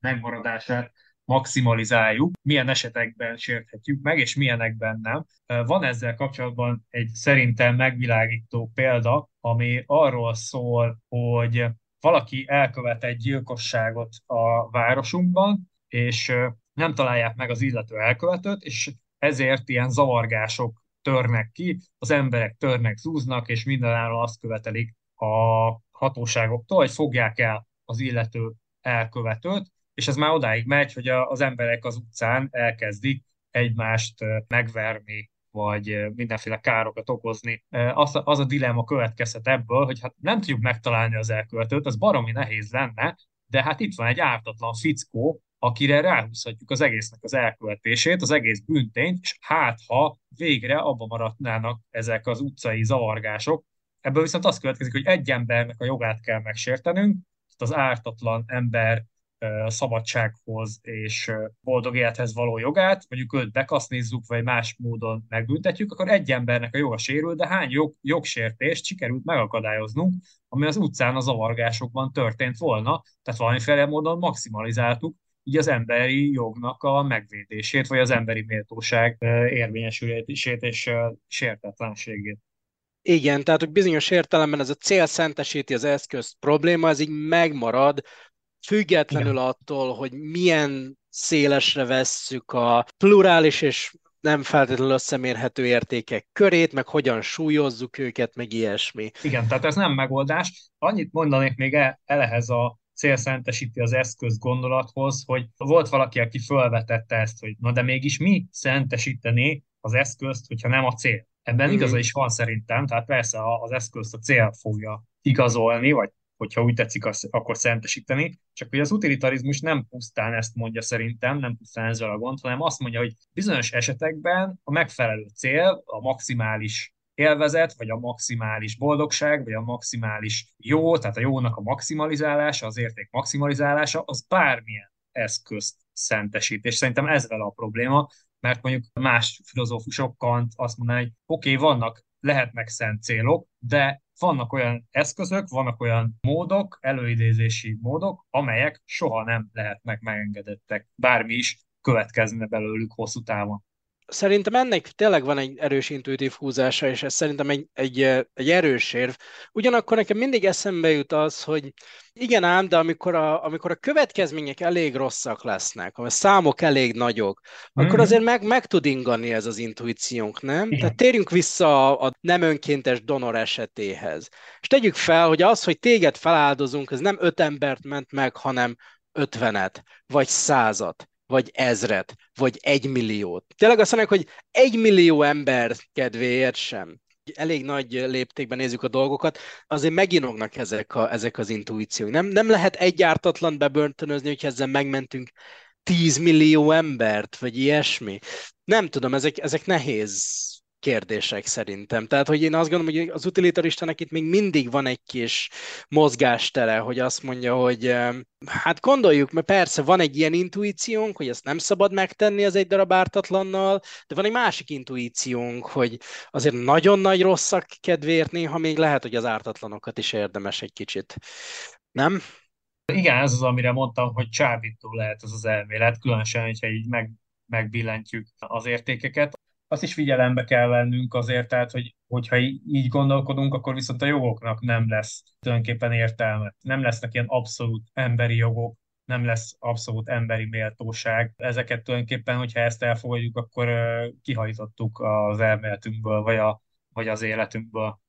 megmaradását maximalizáljuk, milyen esetekben sérthetjük meg, és milyenekben nem. Van ezzel kapcsolatban egy szerintem megvilágító példa, ami arról szól, hogy valaki elkövet egy gyilkosságot a városunkban, és nem találják meg az illető elkövetőt, és ezért ilyen zavargások törnek ki, az emberek törnek, zúznak, és mindenáron azt követelik a hatóságoktól, hogy fogják el az illető elkövetőt, és ez már odáig megy, hogy az emberek az utcán elkezdik egymást megverni, vagy mindenféle károkat okozni. Az, az a dilemma következhet ebből, hogy hát nem tudjuk megtalálni az elkövetőt, az baromi nehéz lenne, de hát itt van egy ártatlan fickó, akire ráhúzhatjuk az egésznek az elkövetését, az egész büntényt, és hát ha végre abba maradnának ezek az utcai zavargások, ebből viszont az következik, hogy egy embernek a jogát kell megsértenünk, az ártatlan ember szabadsághoz és boldog élethez való jogát, mondjuk őt bekasznizzuk, vagy más módon megbüntetjük, akkor egy embernek a joga sérül, de hány jog, jogsértést sikerült megakadályoznunk, ami az utcán a zavargásokban történt volna, tehát valamiféle módon maximalizáltuk így az emberi jognak a megvédését, vagy az emberi méltóság érvényesülését és sértetlenségét. Igen, tehát hogy bizonyos értelemben ez a cél szentesíti az eszközt probléma, ez így megmarad, függetlenül Igen. attól, hogy milyen szélesre vesszük a plurális és nem feltétlenül összemérhető értékek körét, meg hogyan súlyozzuk őket, meg ilyesmi. Igen, tehát ez nem megoldás. Annyit mondanék még el, el ehhez a célszentesíti az eszköz gondolathoz, hogy volt valaki, aki felvetette ezt, hogy na de mégis mi szentesíteni az eszközt, hogyha nem a cél. Ebben mm-hmm. igaza is van szerintem, tehát persze az eszközt a cél fogja igazolni, vagy hogyha úgy tetszik, akkor szentesíteni. Csak hogy az utilitarizmus nem pusztán ezt mondja szerintem, nem pusztán ezzel a gond, hanem azt mondja, hogy bizonyos esetekben a megfelelő cél, a maximális élvezet, vagy a maximális boldogság, vagy a maximális jó, tehát a jónak a maximalizálása, az érték maximalizálása, az bármilyen eszközt szentesít. És szerintem ez vele a probléma, mert mondjuk más filozófusok Kant azt mondaná, hogy oké, okay, vannak lehetnek szent célok, de vannak olyan eszközök, vannak olyan módok, előidézési módok, amelyek soha nem lehetnek megengedettek, bármi is következne belőlük hosszú távon. Szerintem ennek tényleg van egy erős intuitív húzása, és ez szerintem egy, egy, egy erős érv. Ugyanakkor nekem mindig eszembe jut az, hogy igen ám, de amikor a, amikor a következmények elég rosszak lesznek, a számok elég nagyok, mm-hmm. akkor azért meg, meg tud ingani ez az intuíciónk, nem? Igen. Tehát térjünk vissza a nem önkéntes donor esetéhez. És tegyük fel, hogy az, hogy téged feláldozunk, ez nem öt embert ment meg, hanem ötvenet, vagy százat vagy ezret, vagy egy milliót. Tényleg azt mondják, hogy egy millió ember kedvéért sem. Elég nagy léptékben nézzük a dolgokat, azért meginognak ezek, a, ezek az intuíciók. Nem, nem lehet egy ártatlan bebörtönözni, hogy ezzel megmentünk 10 millió embert, vagy ilyesmi. Nem tudom, ezek, ezek nehéz kérdések szerintem. Tehát, hogy én azt gondolom, hogy az utilitaristának itt még mindig van egy kis mozgástere, hogy azt mondja, hogy hát gondoljuk, mert persze van egy ilyen intuíciónk, hogy ezt nem szabad megtenni az egy darab ártatlannal, de van egy másik intuíciónk, hogy azért nagyon nagy rosszak kedvéért néha még lehet, hogy az ártatlanokat is érdemes egy kicsit. Nem? Igen, ez az, amire mondtam, hogy csábító lehet ez az elmélet, különösen, hogyha így meg, megbillentjük az értékeket azt is figyelembe kell vennünk azért, tehát, hogy, hogyha így gondolkodunk, akkor viszont a jogoknak nem lesz tulajdonképpen értelme. Nem lesznek ilyen abszolút emberi jogok, nem lesz abszolút emberi méltóság. Ezeket tulajdonképpen, hogyha ezt elfogadjuk, akkor kihajtottuk az elméletünkből, vagy, a, vagy az életünkből.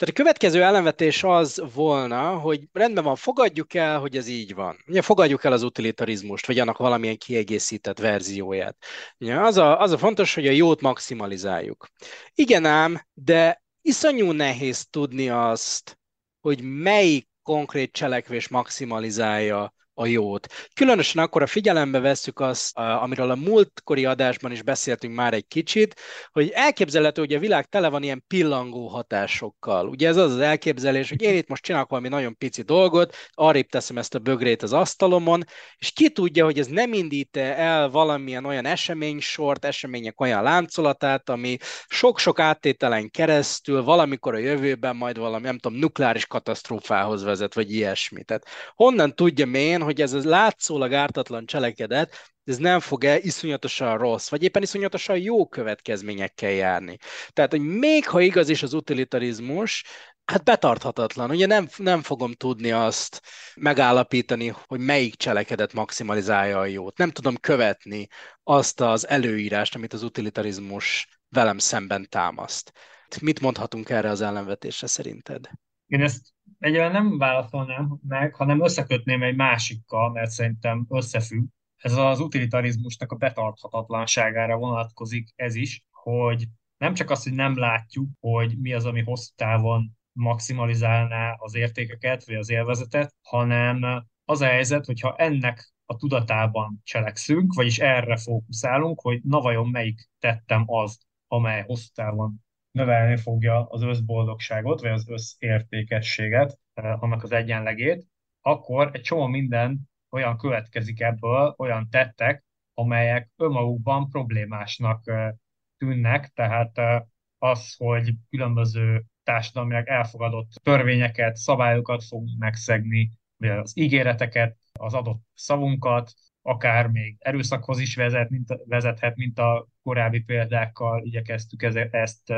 Tehát a következő ellenvetés az volna, hogy rendben van, fogadjuk el, hogy ez így van. Ugye fogadjuk el az utilitarizmust, vagy annak valamilyen kiegészített verzióját. Ugye az, a, az a fontos, hogy a jót maximalizáljuk. Igen ám, de iszonyú nehéz tudni azt, hogy melyik konkrét cselekvés maximalizálja a jót. Különösen akkor a figyelembe vesszük azt, amiről a múltkori adásban is beszéltünk már egy kicsit, hogy elképzelhető, hogy a világ tele van ilyen pillangó hatásokkal. Ugye ez az az elképzelés, hogy én itt most csinálok valami nagyon pici dolgot, arrébb teszem ezt a bögrét az asztalomon, és ki tudja, hogy ez nem indít el valamilyen olyan eseménysort, események olyan láncolatát, ami sok-sok áttételen keresztül valamikor a jövőben majd valami, nem tudom, nukleáris katasztrófához vezet, vagy ilyesmi. Tehát honnan tudjam én, hogy ez a látszólag ártatlan cselekedet, ez nem fog-e iszonyatosan rossz, vagy éppen iszonyatosan jó következményekkel járni. Tehát, hogy még ha igaz is az utilitarizmus, hát betarthatatlan. Ugye nem, nem fogom tudni azt megállapítani, hogy melyik cselekedet maximalizálja a jót. Nem tudom követni azt az előírást, amit az utilitarizmus velem szemben támaszt. Mit mondhatunk erre az ellenvetésre szerinted? Én ezt egyébként nem válaszolnám meg, hanem összekötném egy másikkal, mert szerintem összefügg. Ez az utilitarizmusnak a betarthatatlanságára vonatkozik ez is, hogy nem csak azt, hogy nem látjuk, hogy mi az, ami hosszú távon maximalizálná az értékeket, vagy az élvezetet, hanem az a helyzet, hogyha ennek a tudatában cselekszünk, vagyis erre fókuszálunk, hogy na vajon melyik tettem az, amely hosszú távon növelni fogja az összboldogságot, vagy az összértékességet, eh, annak az egyenlegét, akkor egy csomó minden olyan következik ebből, olyan tettek, amelyek önmagukban problémásnak eh, tűnnek, tehát eh, az, hogy különböző társadalmilag elfogadott törvényeket, szabályokat fogunk megszegni, az ígéreteket, az adott szavunkat, akár még erőszakhoz is vezet, mint, vezethet, mint a korábbi példákkal igyekeztük ezt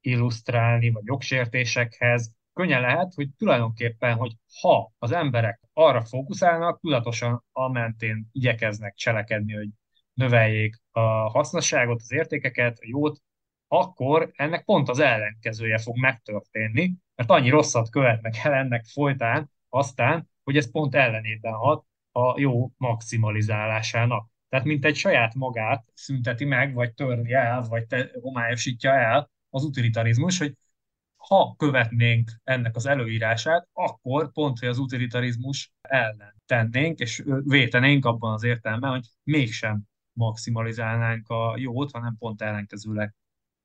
illusztrálni, vagy jogsértésekhez, könnyen lehet, hogy tulajdonképpen, hogy ha az emberek arra fókuszálnak, tudatosan a mentén igyekeznek cselekedni, hogy növeljék a hasznosságot, az értékeket, a jót, akkor ennek pont az ellenkezője fog megtörténni, mert annyi rosszat követnek el ennek folytán, aztán, hogy ez pont ellenében hat a jó maximalizálásának. Tehát mint egy saját magát szünteti meg, vagy törli el, vagy te, homályosítja el az utilitarizmus, hogy ha követnénk ennek az előírását, akkor pont, hogy az utilitarizmus ellen tennénk, és vétenénk abban az értelemben, hogy mégsem maximalizálnánk a jót, hanem pont ellenkezőleg.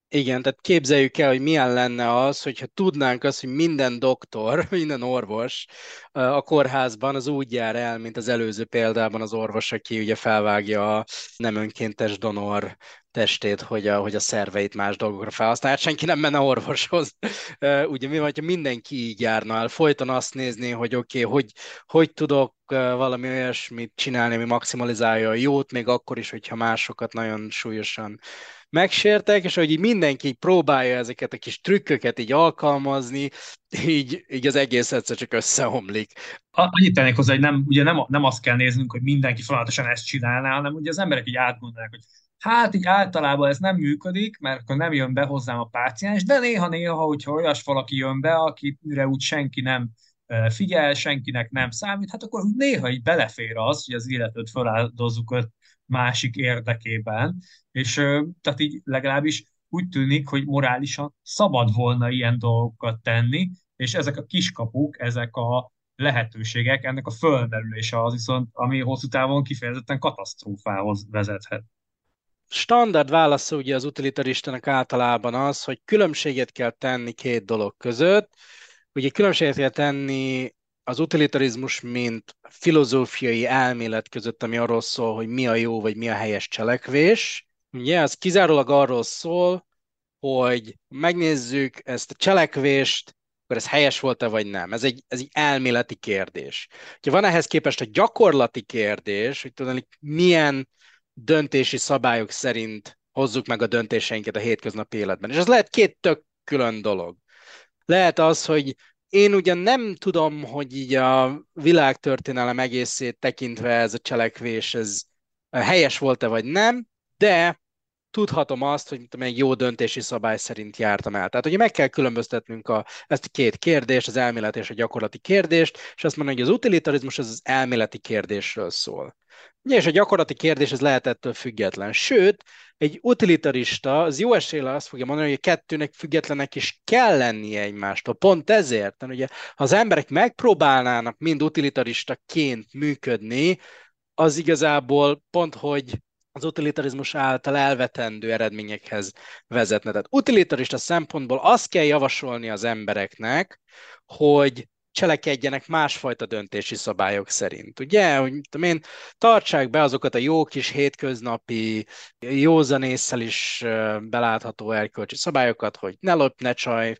Igen, tehát képzeljük el, hogy milyen lenne az, hogyha tudnánk azt, hogy minden doktor, minden orvos a kórházban az úgy jár el, mint az előző példában az orvos, aki ugye felvágja a nem önkéntes donor testét, hogy a, hogy a szerveit más dolgokra felhasználja. Senki nem menne orvoshoz. Ugye mi, hogyha mindenki így járna el, folyton azt nézni, hogy oké, okay, hogy, hogy tudok valami olyasmit csinálni, ami maximalizálja a jót, még akkor is, hogyha másokat nagyon súlyosan megsértek, és hogy így mindenki így próbálja ezeket a kis trükköket így alkalmazni, így, így az egész egyszer csak összeomlik. Annyit tennék hozzá, hogy nem, ugye nem, nem azt kell néznünk, hogy mindenki folyamatosan ezt csinálná, hanem ugye az emberek így átgondolják, hogy hát így általában ez nem működik, mert akkor nem jön be hozzám a páciens, de néha-néha, hogyha olyas valaki jön be, akire úgy senki nem figyel, senkinek nem számít, hát akkor néha így belefér az, hogy az életet feláldozzuk öt másik érdekében, és tehát így legalábbis úgy tűnik, hogy morálisan szabad volna ilyen dolgokat tenni, és ezek a kiskapuk, ezek a lehetőségek, ennek a fölmerülése az viszont, ami hosszú távon kifejezetten katasztrófához vezethet. Standard válasz ugye az utilitaristának általában az, hogy különbséget kell tenni két dolog között. Ugye különbséget kell tenni az utilitarizmus, mint filozófiai elmélet között, ami arról szól, hogy mi a jó, vagy mi a helyes cselekvés. Ugye ez kizárólag arról szól, hogy megnézzük ezt a cselekvést, akkor ez helyes volt-e vagy nem. Ez egy, ez egy elméleti kérdés. Ha van ehhez képest a gyakorlati kérdés, hogy tudod, milyen döntési szabályok szerint hozzuk meg a döntéseinket a hétköznapi életben. És ez lehet két tök külön dolog. Lehet az, hogy én ugyan nem tudom, hogy így a világtörténelem egészét tekintve ez a cselekvés, ez helyes volt-e vagy nem, de tudhatom azt, hogy egy jó döntési szabály szerint jártam el. Tehát ugye meg kell különböztetnünk a, ezt a két kérdést, az elméleti és a gyakorlati kérdést, és azt mondani, hogy az utilitarizmus az, az elméleti kérdésről szól. Ugye, és a gyakorlati kérdés ez lehet ettől független. Sőt, egy utilitarista az jó esélye azt fogja mondani, hogy a kettőnek függetlenek is kell lennie egymástól. Pont ezért, mert ugye, ha az emberek megpróbálnának mind utilitaristaként működni, az igazából pont, hogy az utilitarizmus által elvetendő eredményekhez vezetne. Tehát utilitarista szempontból azt kell javasolni az embereknek, hogy cselekedjenek másfajta döntési szabályok szerint. Ugye, hogy tudom én, tartsák be azokat a jó kis hétköznapi, józanésszel is belátható erkölcsi szabályokat, hogy ne lopj, ne csaj,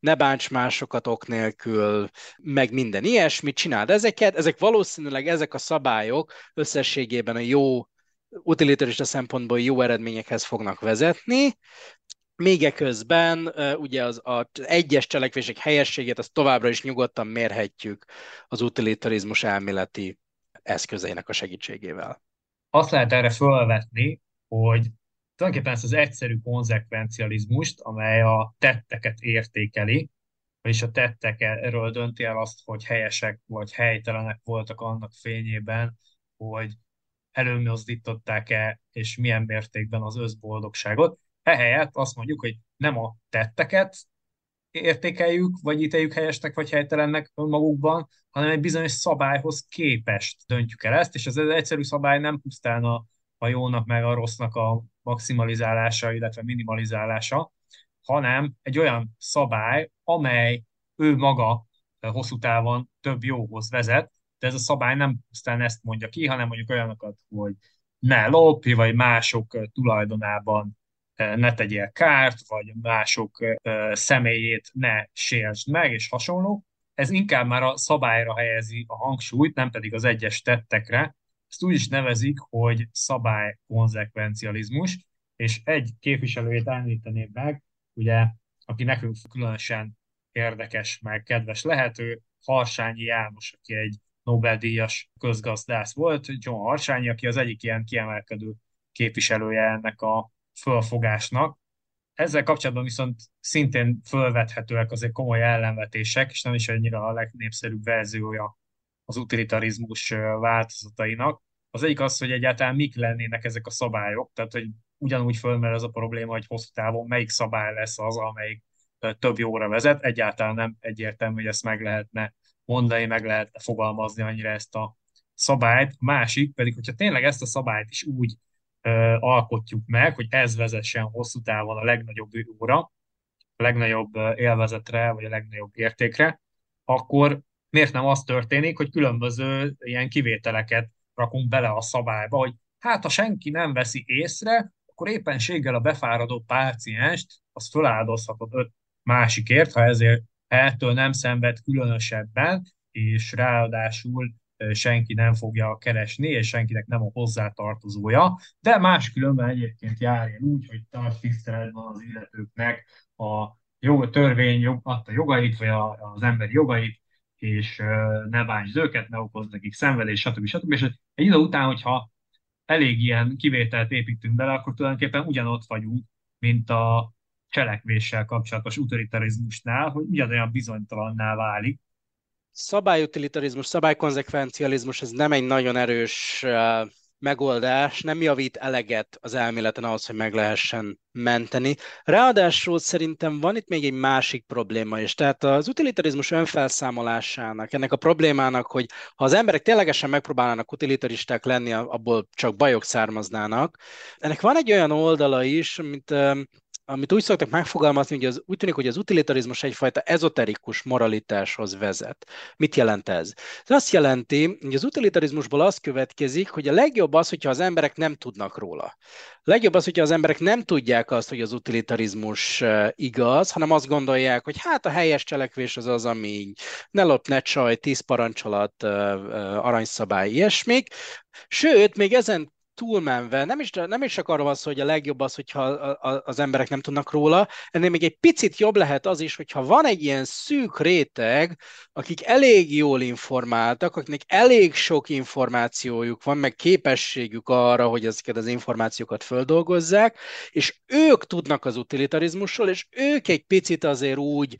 ne bánts másokat ok nélkül, meg minden ilyesmit csináld ezeket. Ezek valószínűleg ezek a szabályok összességében a jó utilitarista szempontból jó eredményekhez fognak vezetni, még eközben ugye az, az egyes cselekvések helyességét azt továbbra is nyugodtan mérhetjük az utilitarizmus elméleti eszközeinek a segítségével. Azt lehet erre felvetni, hogy tulajdonképpen ezt az egyszerű konzekvencializmust, amely a tetteket értékeli, és a tettek erről dönti el azt, hogy helyesek vagy helytelenek voltak annak fényében, hogy előmozdították-e, és milyen mértékben az összboldogságot. Ehelyett azt mondjuk, hogy nem a tetteket értékeljük, vagy ítéljük helyesnek, vagy helytelennek magukban, hanem egy bizonyos szabályhoz képest döntjük el ezt, és ez az egyszerű szabály nem pusztán a, a jónak meg a rossznak a maximalizálása, illetve minimalizálása, hanem egy olyan szabály, amely ő maga hosszú távon több jóhoz vezet, de ez a szabály nem pusztán ezt mondja ki, hanem mondjuk olyanokat, hogy ne lopj, vagy mások tulajdonában ne tegyél kárt, vagy mások személyét ne sértsd meg, és hasonló. Ez inkább már a szabályra helyezi a hangsúlyt, nem pedig az egyes tettekre. Ezt úgy is nevezik, hogy szabály konzekvencializmus, és egy képviselőjét említeném meg, ugye, aki nekünk különösen érdekes, meg kedves lehető, Harsányi János, aki egy Nobel-díjas közgazdász volt, John Harsányi, aki az egyik ilyen kiemelkedő képviselője ennek a fölfogásnak. Ezzel kapcsolatban viszont szintén fölvethetőek azért komoly ellenvetések, és nem is annyira a legnépszerűbb verziója az utilitarizmus változatainak. Az egyik az, hogy egyáltalán mik lennének ezek a szabályok, tehát hogy ugyanúgy fölmerül ez a probléma, hogy hosszú távon melyik szabály lesz az, amelyik több jóra vezet. Egyáltalán nem egyértelmű, hogy ezt meg lehetne mondani, meg lehetne fogalmazni annyira ezt a szabályt. A másik pedig, hogyha tényleg ezt a szabályt is úgy alkotjuk meg, hogy ez vezessen hosszú távon a legnagyobb óra, a legnagyobb élvezetre, vagy a legnagyobb értékre, akkor miért nem az történik, hogy különböző ilyen kivételeket rakunk bele a szabályba, hogy hát ha senki nem veszi észre, akkor éppenséggel a befáradó pácienst az feláldozhatod öt másikért, ha ezért ettől nem szenved különösebben, és ráadásul senki nem fogja keresni, és senkinek nem a hozzátartozója, de máskülönben egyébként járjon úgy, hogy tart tiszteletben az illetőknek a jog, törvény jog, adta jogait, vagy a, az emberi jogait, és ne bántsd őket, ne okozd nekik szenvedés, stb. stb. És egy idő után, hogyha elég ilyen kivételt építünk bele, akkor tulajdonképpen ugyanott vagyunk, mint a cselekvéssel kapcsolatos utilitarizmusnál, hogy ugyanolyan bizonytalanná válik. Szabályutilitarizmus, szabálykonzekvencializmus, ez nem egy nagyon erős megoldás, nem javít eleget az elméleten ahhoz, hogy meg lehessen menteni. Ráadásul szerintem van itt még egy másik probléma is. Tehát az utilitarizmus önfelszámolásának, ennek a problémának, hogy ha az emberek ténylegesen megpróbálnának utilitaristák lenni, abból csak bajok származnának. Ennek van egy olyan oldala is, mint amit úgy szoktak megfogalmazni, hogy az, úgy tűnik, hogy az utilitarizmus egyfajta ezoterikus moralitáshoz vezet. Mit jelent ez? Ez azt jelenti, hogy az utilitarizmusból az következik, hogy a legjobb az, hogyha az emberek nem tudnak róla. Legjobb az, hogyha az emberek nem tudják azt, hogy az utilitarizmus igaz, hanem azt gondolják, hogy hát a helyes cselekvés az az, ami ne lop, ne csaj, tíz parancsolat, aranyszabály, ilyesmik. Sőt, még ezen túlmenve, nem is, nem is csak arról van szó, hogy a legjobb az, hogyha az emberek nem tudnak róla, ennél még egy picit jobb lehet az is, hogyha van egy ilyen szűk réteg, akik elég jól informáltak, akiknek elég sok információjuk van, meg képességük arra, hogy ezeket az információkat földolgozzák, és ők tudnak az utilitarizmusról, és ők egy picit azért úgy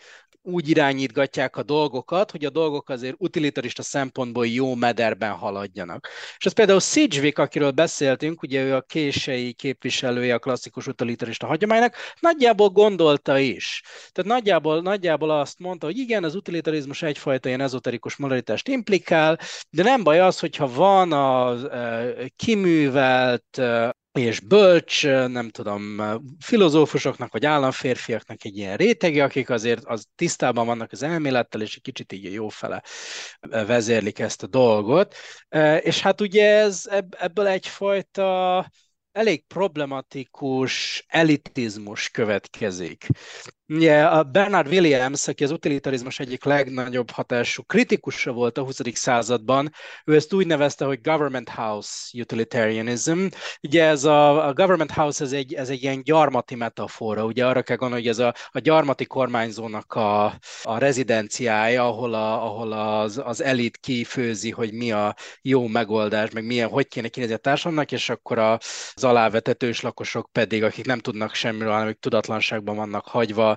úgy irányítgatják a dolgokat, hogy a dolgok azért utilitarista szempontból jó mederben haladjanak. És ez például Sidgwick, akiről beszéltünk, ugye ő a kései képviselője a klasszikus utilitarista hagyománynak, nagyjából gondolta is. Tehát nagyjából, nagyjából azt mondta, hogy igen, az utilitarizmus egyfajta ilyen ezoterikus moralitást implikál, de nem baj az, hogyha van a e, kiművelt, e, és bölcs, nem tudom, filozófusoknak vagy államférfiaknak egy ilyen rétege, akik azért az tisztában vannak az elmélettel, és egy kicsit így jó fele vezérlik ezt a dolgot. És hát ugye ez ebből egyfajta elég problematikus elitizmus következik. A Bernard Williams, aki az utilitarizmus egyik legnagyobb hatású kritikusa volt a 20. században, ő ezt úgy nevezte, hogy government house utilitarianism. Ugye ez a, a government house, ez egy, ez egy ilyen gyarmati metafora, ugye arra kell gondolni, hogy ez a, a gyarmati kormányzónak a, a rezidenciája, ahol, a, ahol az, az elit kifőzi, hogy mi a jó megoldás, meg milyen, hogy kéne kinézni a társadalomnak, és akkor az alávetetős lakosok pedig, akik nem tudnak semmiről, hanem tudatlanságban vannak hagyva,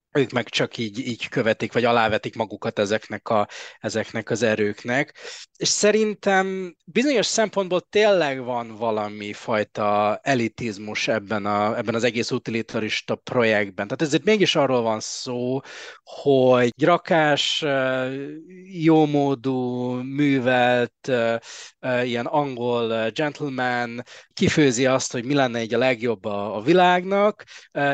ők meg csak így, így követik, vagy alávetik magukat ezeknek, a, ezeknek az erőknek. És szerintem bizonyos szempontból tényleg van valami fajta elitizmus ebben, a, ebben az egész utilitarista projektben. Tehát ezért mégis arról van szó, hogy rakás, jómódú, művelt, ilyen angol gentleman kifőzi azt, hogy mi lenne egy a legjobb a, a világnak,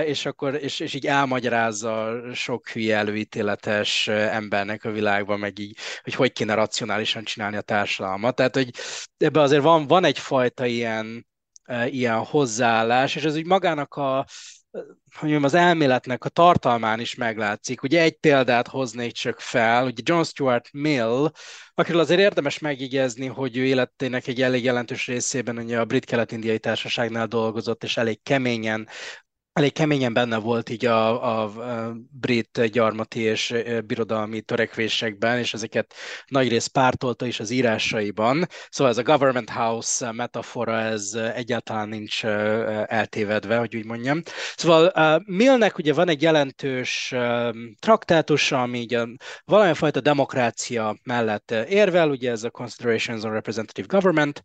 és akkor és, és így elmagyarázza sok hülye előítéletes embernek a világban, meg így, hogy hogy kéne racionálisan csinálni a társadalmat. Tehát, hogy ebben azért van, van egyfajta ilyen, ilyen hozzáállás, és ez úgy magának a, hogy az elméletnek a tartalmán is meglátszik. Ugye egy példát hoznék csak fel, ugye John Stuart Mill, akiről azért érdemes megjegyezni, hogy ő életének egy elég jelentős részében ugye a Brit Kelet-Indiai Társaságnál dolgozott, és elég keményen elég keményen benne volt így a, a, a brit gyarmati és birodalmi törekvésekben, és ezeket nagyrészt pártolta is az írásaiban. Szóval ez a government house metafora, ez egyáltalán nincs eltévedve, hogy úgy mondjam. Szóval Millnek ugye van egy jelentős traktátusa, ami így valamilyen fajta demokrácia mellett érvel, ugye ez a Considerations on Representative Government,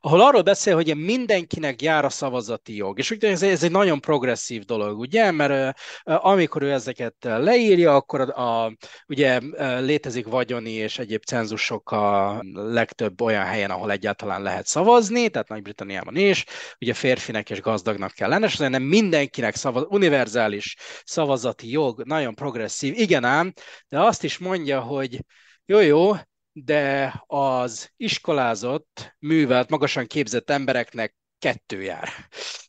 ahol arról beszél, hogy mindenkinek jár a szavazati jog. És ugye ez, ez egy nagyon progresszív dolog, ugye, mert amikor ő ezeket leírja, akkor a, a, ugye létezik vagyoni és egyéb cenzusok a legtöbb olyan helyen, ahol egyáltalán lehet szavazni, tehát Nagy-Britanniában is, ugye férfinek és gazdagnak kell lenni, és azért nem mindenkinek szavaz, univerzális szavazati jog, nagyon progresszív, igen ám, de azt is mondja, hogy jó, jó, de az iskolázott, művelt, magasan képzett embereknek kettő jár.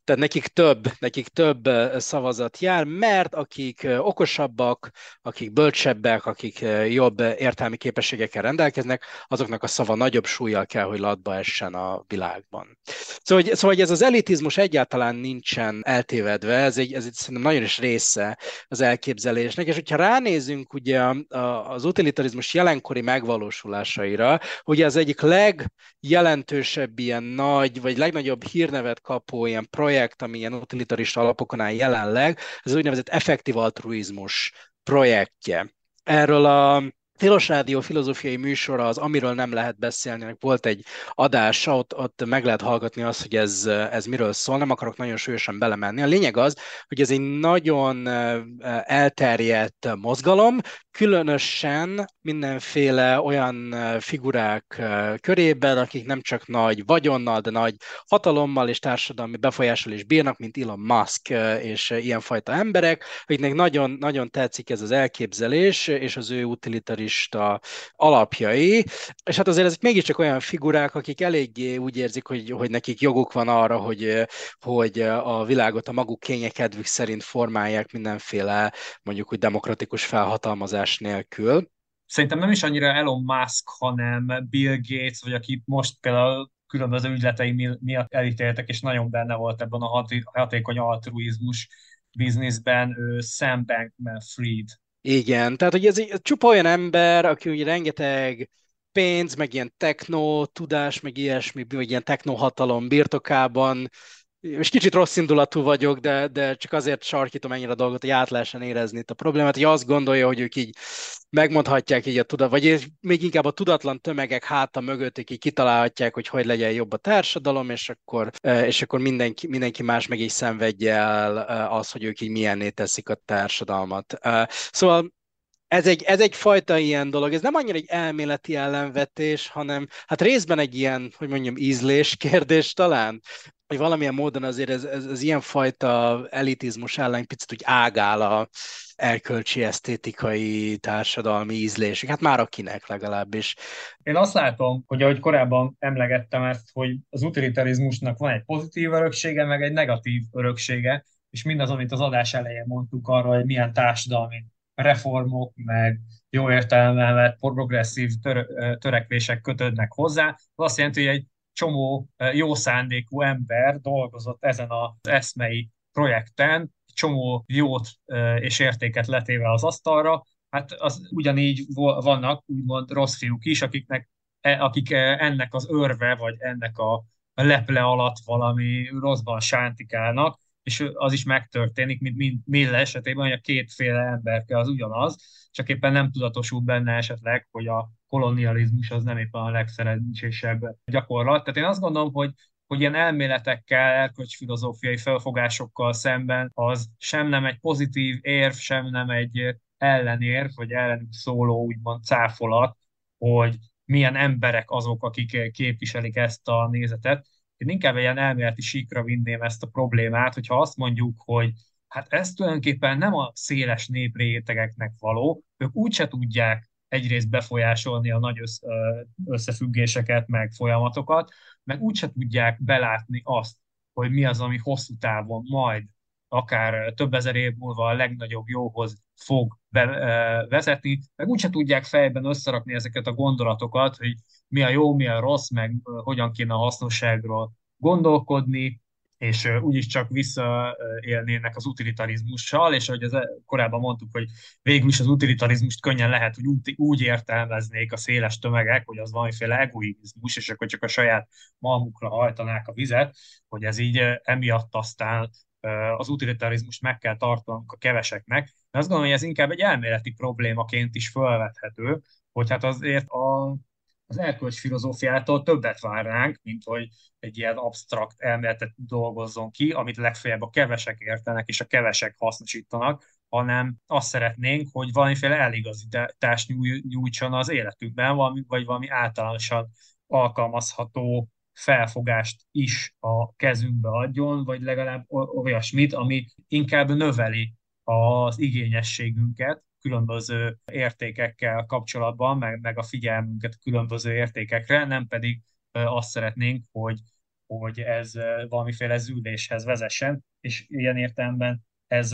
Tehát nekik több, nekik több szavazat jár, mert akik okosabbak, akik bölcsebbek, akik jobb értelmi képességekkel rendelkeznek, azoknak a szava nagyobb súlyjal kell, hogy latba essen a világban. Szóval, hogy, szóval hogy ez az elitizmus egyáltalán nincsen eltévedve, ez egy, ez egy szerintem nagyon is része az elképzelésnek, és hogyha ránézünk ugye az utilitarizmus jelenkori megvalósulásaira, ugye az egyik legjelentősebb ilyen nagy, vagy legnagyobb hírnevet kapó ilyen projekt, ami ilyen utilitarista alapokon áll jelenleg, ez az úgynevezett effektív altruizmus projektje. Erről a Tilos Rádió filozófiai műsora az, amiről nem lehet beszélni, volt egy adása, ott, ott meg lehet hallgatni azt, hogy ez, ez miről szól, nem akarok nagyon súlyosan belemenni. A lényeg az, hogy ez egy nagyon elterjedt mozgalom, különösen mindenféle olyan figurák körében, akik nem csak nagy vagyonnal, de nagy hatalommal és társadalmi befolyással is bírnak, mint Elon Musk és ilyenfajta emberek, akiknek nagyon, nagyon tetszik ez az elképzelés, és az ő utilitarista alapjai, és hát azért ezek mégiscsak olyan figurák, akik eléggé úgy érzik, hogy, hogy nekik joguk van arra, hogy, hogy a világot a maguk kényekedvük szerint formálják mindenféle mondjuk úgy demokratikus felhatalmazás nélkül. Szerintem nem is annyira Elon Musk, hanem Bill Gates, vagy aki most például különböző ügyletei miatt elítéltek, és nagyon benne volt ebben a hatékony altruizmus bizniszben, ő Sam Bankman-Fried. Igen, tehát hogy ez egy csupa olyan ember, aki ugye rengeteg pénz, meg ilyen techno tudás, meg ilyesmi, vagy ilyen technohatalom birtokában és kicsit rossz indulatú vagyok, de, de csak azért sarkítom ennyire a dolgot, hogy át lehessen érezni itt a problémát, hogy azt gondolja, hogy ők így megmondhatják így a tudat, vagy még inkább a tudatlan tömegek háta mögött, így kitalálhatják, hogy hogy legyen jobb a társadalom, és akkor, e, és akkor mindenki, mindenki más meg is szenvedje el e, az, hogy ők így milyenné teszik a társadalmat. E, szóval ez egy, ez egy fajta ilyen dolog, ez nem annyira egy elméleti ellenvetés, hanem hát részben egy ilyen, hogy mondjam, ízlés kérdés talán, hogy valamilyen módon azért ez, ez, ez ilyen fajta elitizmus ellen picit úgy ágál a elkölcsi, esztétikai, társadalmi ízlések. Hát már akinek legalábbis. Én azt látom, hogy ahogy korábban emlegettem ezt, hogy az utilitarizmusnak van egy pozitív öröksége, meg egy negatív öröksége, és mindaz, amit az adás elején mondtuk arról, hogy milyen társadalmi reformok, meg jó értelemben vett progresszív tör, törekvések kötődnek hozzá, az azt jelenti, hogy egy csomó jó szándékú ember dolgozott ezen az eszmei projekten, csomó jót és értéket letéve az asztalra, hát az ugyanígy vannak úgymond rossz fiúk is, akiknek, e, akik ennek az örve, vagy ennek a leple alatt valami rosszban sántikálnak, és az is megtörténik, mint, mint Mille esetében, hogy a kétféle emberke az ugyanaz, csak éppen nem tudatosul benne esetleg, hogy a kolonializmus az nem éppen a legszerencsésebb gyakorlat. Tehát én azt gondolom, hogy hogy ilyen elméletekkel, erkölcsfilozófiai felfogásokkal szemben az sem nem egy pozitív érv, sem nem egy ellenérv, vagy ellenük szóló úgymond cáfolat, hogy milyen emberek azok, akik képviselik ezt a nézetet. Én inkább ilyen elméleti síkra vinném ezt a problémát, hogyha azt mondjuk, hogy hát ez tulajdonképpen nem a széles néprétegeknek való, ők úgyse tudják egyrészt befolyásolni a nagy összefüggéseket, meg folyamatokat, meg úgyse tudják belátni azt, hogy mi az, ami hosszú távon majd akár több ezer év múlva a legnagyobb jóhoz fog vezetni, meg úgyse tudják fejben összerakni ezeket a gondolatokat, hogy mi a jó, mi a rossz, meg hogyan kéne a hasznosságról gondolkodni, és úgyis csak visszaélnének az utilitarizmussal, és ahogy az korábban mondtuk, hogy végül is az utilitarizmust könnyen lehet, hogy úgy értelmeznék a széles tömegek, hogy az valamiféle egoizmus, és akkor csak a saját malmukra hajtanák a vizet, hogy ez így emiatt aztán az utilitarizmust meg kell tartanunk a keveseknek. De azt gondolom, hogy ez inkább egy elméleti problémaként is felvethető, hogy hát azért a az erkölcs filozófiától többet várnánk, mint hogy egy ilyen absztrakt elméletet dolgozzon ki, amit legfeljebb a kevesek értenek és a kevesek hasznosítanak, hanem azt szeretnénk, hogy valamiféle eligazítást nyújtson az életünkben, valami, vagy valami általánosan alkalmazható felfogást is a kezünkbe adjon, vagy legalább olyasmit, ami inkább növeli az igényességünket, különböző értékekkel kapcsolatban, meg, meg a figyelmünket különböző értékekre, nem pedig azt szeretnénk, hogy, hogy ez valamiféle zűléshez vezessen, és ilyen értelemben ez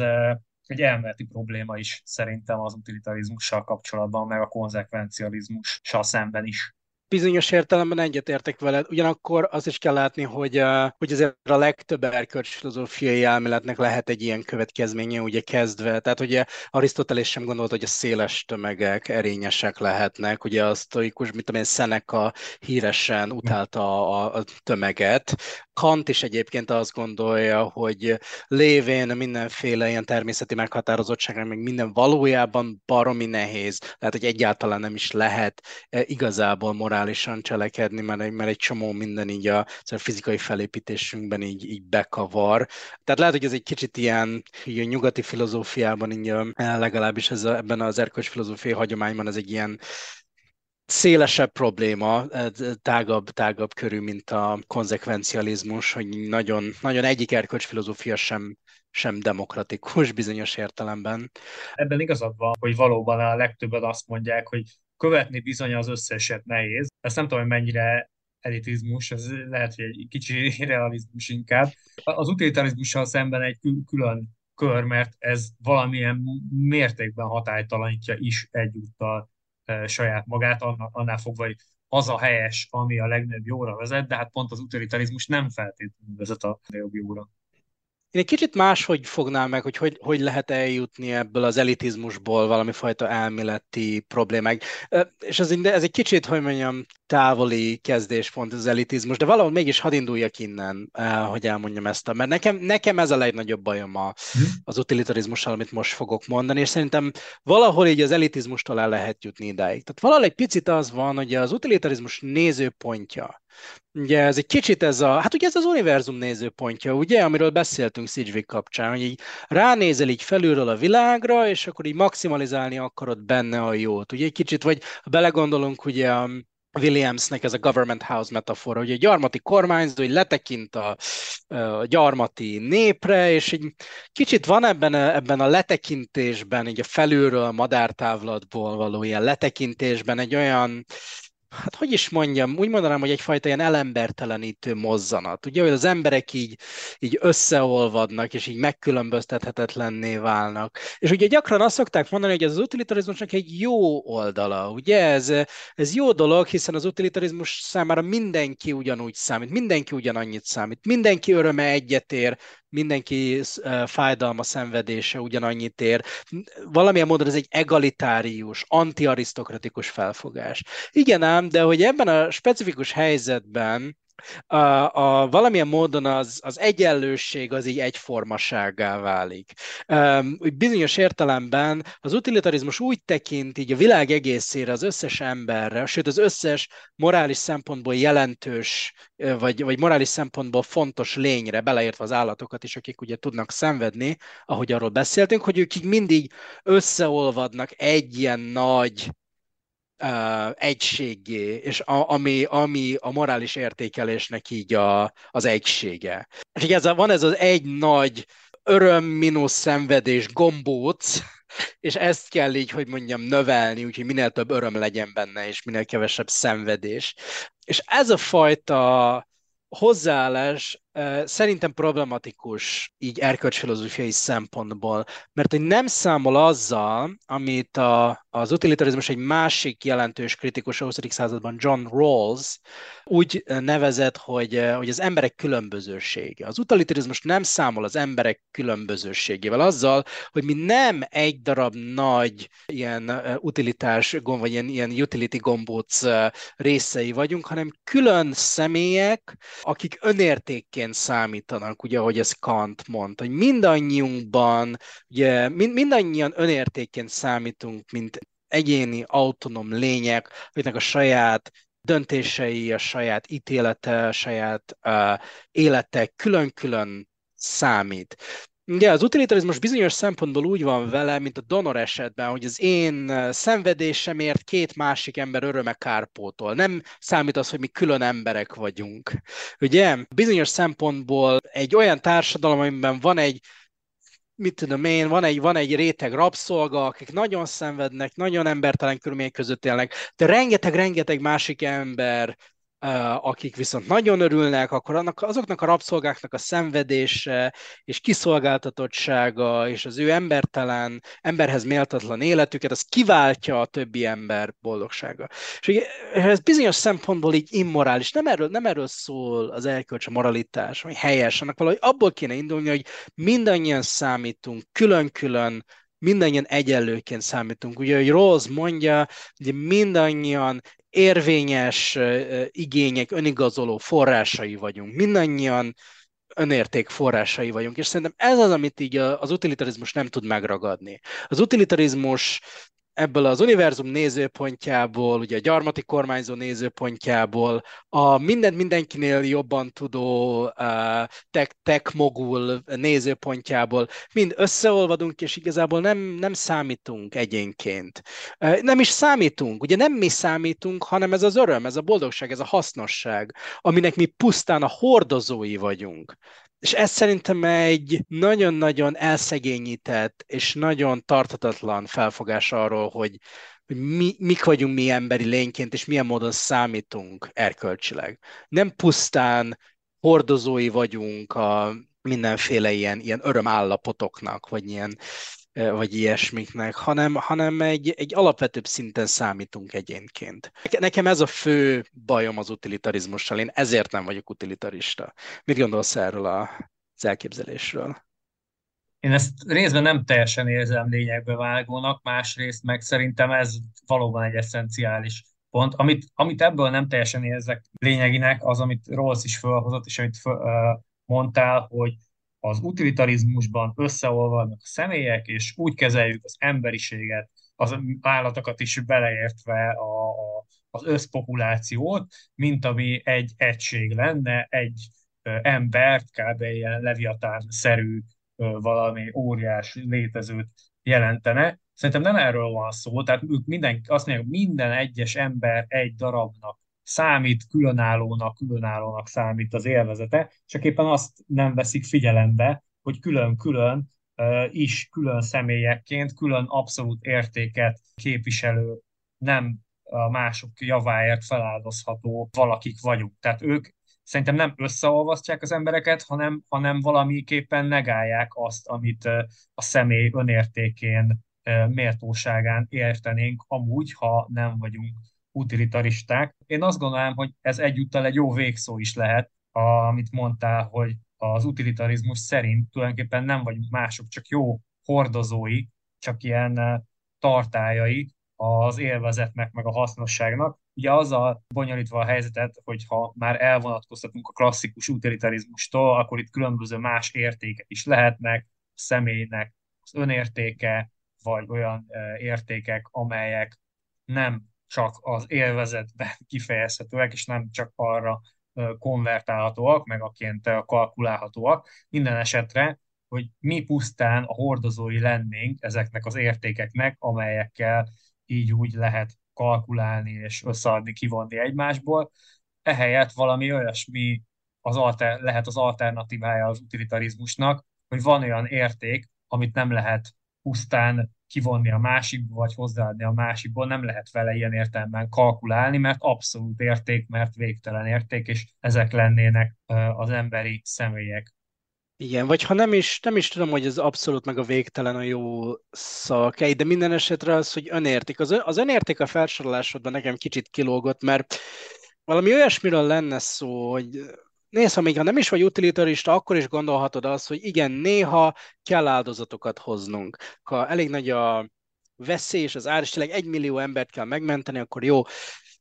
egy elméleti probléma is szerintem az utilitarizmussal kapcsolatban, meg a konzekvencializmussal szemben is bizonyos értelemben egyetértek veled, ugyanakkor azt is kell látni, hogy, hogy azért a legtöbb erkölcsfilozófiai elméletnek lehet egy ilyen következménye, ugye kezdve, tehát ugye Arisztoteles sem gondolt, hogy a széles tömegek erényesek lehetnek, ugye a sztoikus, mint amilyen Seneca híresen utálta a, a tömeget, Kant is egyébként azt gondolja, hogy lévén mindenféle ilyen természeti meghatározottságra, meg minden valójában baromi nehéz, lehet, hogy egyáltalán nem is lehet igazából morális morálisan cselekedni, mert egy, mert egy csomó minden így a, a fizikai felépítésünkben így, így bekavar. Tehát lehet, hogy ez egy kicsit ilyen így a nyugati filozófiában, így legalábbis ez a, ebben az erkölcs filozófiai hagyományban ez egy ilyen szélesebb probléma, tágabb, tágabb körű, mint a konzekvencializmus, hogy nagyon, nagyon egyik erkölcsfilozófia sem, sem demokratikus bizonyos értelemben. Ebben igazad van, hogy valóban a legtöbben azt mondják, hogy követni bizony az összeset nehéz. Ezt nem tudom, hogy mennyire elitizmus, ez lehet, hogy egy kicsi realizmus inkább. Az utilitarizmussal szemben egy külön kör, mert ez valamilyen mértékben hatálytalanítja is egyúttal e, saját magát, annál fogva, hogy az a helyes, ami a legnagyobb jóra vezet, de hát pont az utilitarizmus nem feltétlenül vezet a legnagyobb jóra. Én egy kicsit máshogy fognám meg, hogy, hogy hogy lehet eljutni ebből az elitizmusból valami fajta elméleti problémák. És ez, ez egy kicsit, hogy mondjam, távoli kezdéspont az elitizmus, de valahol mégis hadd induljak innen, hogy elmondjam ezt, mert nekem, nekem ez a legnagyobb bajom a, hm? az utilitarizmussal, amit most fogok mondani, és szerintem valahol így az elitizmustól el lehet jutni idáig. Tehát valahol egy picit az van, hogy az utilitarizmus nézőpontja, Ugye ez egy kicsit ez a, hát ugye ez az univerzum nézőpontja, ugye, amiről beszéltünk Sidgwick kapcsán, hogy így ránézel így felülről a világra, és akkor így maximalizálni akarod benne a jót. Ugye egy kicsit, vagy belegondolunk, ugye a Williamsnek ez a government house metafora, hogy egy gyarmati kormányzó, hogy letekint a, a gyarmati népre, és egy kicsit van ebben a, ebben a letekintésben, így a felülről, a madártávlatból való ilyen letekintésben egy olyan, hát hogy is mondjam, úgy mondanám, hogy egyfajta ilyen elembertelenítő mozzanat. Ugye, hogy az emberek így, így összeolvadnak, és így megkülönböztethetetlenné válnak. És ugye gyakran azt szokták mondani, hogy ez az utilitarizmusnak egy jó oldala. Ugye ez, ez jó dolog, hiszen az utilitarizmus számára mindenki ugyanúgy számít, mindenki ugyanannyit számít, mindenki öröme egyetér, mindenki fájdalma, szenvedése ugyanannyit ér. Valamilyen módon ez egy egalitárius, antiarisztokratikus felfogás. Igen ám, de hogy ebben a specifikus helyzetben a, a, valamilyen módon az, az egyenlőség az így egyformaságá válik. Um, bizonyos értelemben az utilitarizmus úgy tekint így a világ egészére, az összes emberre, sőt az összes morális szempontból jelentős, vagy, vagy morális szempontból fontos lényre, beleértve az állatokat is, akik ugye tudnak szenvedni, ahogy arról beszéltünk, hogy ők így mindig összeolvadnak egy ilyen nagy uh, egységé, és a, ami, ami a morális értékelésnek így a, az egysége. És a, van ez az egy nagy öröm minusz szenvedés gombóc, és ezt kell így, hogy mondjam, növelni, úgyhogy minél több öröm legyen benne, és minél kevesebb szenvedés. És ez a fajta hozzáállás szerintem problematikus így erkölcsfilozófiai szempontból, mert hogy nem számol azzal, amit a, az utilitarizmus egy másik jelentős kritikus a 20. században, John Rawls, úgy nevezett, hogy, hogy az emberek különbözősége. Az utilitarizmus nem számol az emberek különbözőségével, azzal, hogy mi nem egy darab nagy ilyen utilitás gomb, vagy ilyen, ilyen utility gombóc részei vagyunk, hanem külön személyek, akik önértékként értékként számítanak, ugye, ahogy ez Kant mondta, hogy mindannyiunkban, ugye, mind, mindannyian önértékként számítunk, mint egyéni autonóm lények, akiknek a saját döntései, a saját ítélete, a saját uh, élete külön-külön számít. Ugye az utilitarizmus bizonyos szempontból úgy van vele, mint a donor esetben, hogy az én szenvedésemért két másik ember öröme kárpótol. Nem számít az, hogy mi külön emberek vagyunk. Ugye bizonyos szempontból egy olyan társadalom, amiben van egy mit tudom én, van egy, van egy réteg rabszolga, akik nagyon szenvednek, nagyon embertelen körülmények között élnek, de rengeteg-rengeteg másik ember akik viszont nagyon örülnek, akkor annak, azoknak a rabszolgáknak a szenvedése és kiszolgáltatottsága és az ő embertelen, emberhez méltatlan életüket, az kiváltja a többi ember boldogsága. És ez bizonyos szempontból így immorális. Nem erről, nem erről szól az erkölcs, a moralitás, vagy helyes, annak valahogy abból kéne indulni, hogy mindannyian számítunk, külön-külön, mindannyian egyenlőként számítunk. Ugye, hogy Rose mondja, hogy mindannyian érvényes igények, önigazoló forrásai vagyunk. Mindannyian önérték forrásai vagyunk, és szerintem ez az, amit így az utilitarizmus nem tud megragadni. Az utilitarizmus ebből az univerzum nézőpontjából, ugye a gyarmati kormányzó nézőpontjából, a mindent mindenkinél jobban tudó uh, tech, tech mogul nézőpontjából mind összeolvadunk, és igazából nem, nem számítunk egyénként. Uh, nem is számítunk, ugye nem mi számítunk, hanem ez az öröm, ez a boldogság, ez a hasznosság, aminek mi pusztán a hordozói vagyunk. És ez szerintem egy nagyon-nagyon elszegényített és nagyon tartatatlan felfogás arról, hogy, hogy mi, mik vagyunk mi emberi lényként, és milyen módon számítunk erkölcsileg. Nem pusztán hordozói vagyunk a mindenféle ilyen, ilyen örömállapotoknak, vagy ilyen vagy ilyesmiknek, hanem, hanem egy, egy alapvetőbb szinten számítunk egyénként. Nekem ez a fő bajom az utilitarizmussal, én ezért nem vagyok utilitarista. Mit gondolsz erről az elképzelésről? Én ezt részben nem teljesen érzem lényegbe vágónak, másrészt meg szerintem ez valóban egy eszenciális pont. Amit, amit ebből nem teljesen érzek lényeginek, az, amit Rolls is felhozott, és amit föl, uh, mondtál, hogy az utilitarizmusban összeolvadnak a személyek, és úgy kezeljük az emberiséget, az állatokat is beleértve a, a, az összpopulációt, mint ami egy egység lenne, egy embert, kb. ilyen leviatán-szerű valami óriás létezőt jelentene. Szerintem nem erről van szó, tehát ők minden, azt mondják, minden egyes ember egy darabnak számít, különállónak, különállónak számít az élvezete, csak éppen azt nem veszik figyelembe, hogy külön-külön is külön személyekként, külön abszolút értéket képviselő, nem a mások javáért feláldozható valakik vagyunk. Tehát ők szerintem nem összeolvasztják az embereket, hanem, hanem valamiképpen negálják azt, amit a személy önértékén, méltóságán értenénk amúgy, ha nem vagyunk utilitaristák. Én azt gondolom, hogy ez egyúttal egy jó végszó is lehet, amit mondtál, hogy az utilitarizmus szerint tulajdonképpen nem vagyunk mások, csak jó hordozói, csak ilyen eh, tartályai az élvezetnek, meg a hasznosságnak. Ugye azzal bonyolítva a helyzetet, hogy ha már elvonatkoztatunk a klasszikus utilitarizmustól, akkor itt különböző más értékek is lehetnek, a személynek az önértéke, vagy olyan eh, értékek, amelyek nem csak az élvezetben kifejezhetőek, és nem csak arra konvertálhatóak, meg aként kalkulálhatóak. Minden esetre, hogy mi pusztán a hordozói lennénk ezeknek az értékeknek, amelyekkel így úgy lehet kalkulálni és összeadni, kivonni egymásból. Ehelyett valami olyasmi az alter, lehet az alternatívája az utilitarizmusnak, hogy van olyan érték, amit nem lehet pusztán kivonni a másikból, vagy hozzáadni a másikból, nem lehet vele ilyen értelemben kalkulálni, mert abszolút érték, mert végtelen érték, és ezek lennének az emberi személyek. Igen, vagy ha nem is, nem is tudom, hogy ez abszolút meg a végtelen a jó szavak, de minden esetre az, hogy önérték. Az, az önérték a felsorolásodban nekem kicsit kilógott, mert valami olyasmiről lenne szó, hogy nézd, ha még ha nem is vagy utilitarista, akkor is gondolhatod azt, hogy igen, néha kell áldozatokat hoznunk. Ha elég nagy a veszély és az ár, és tényleg egy millió embert kell megmenteni, akkor jó,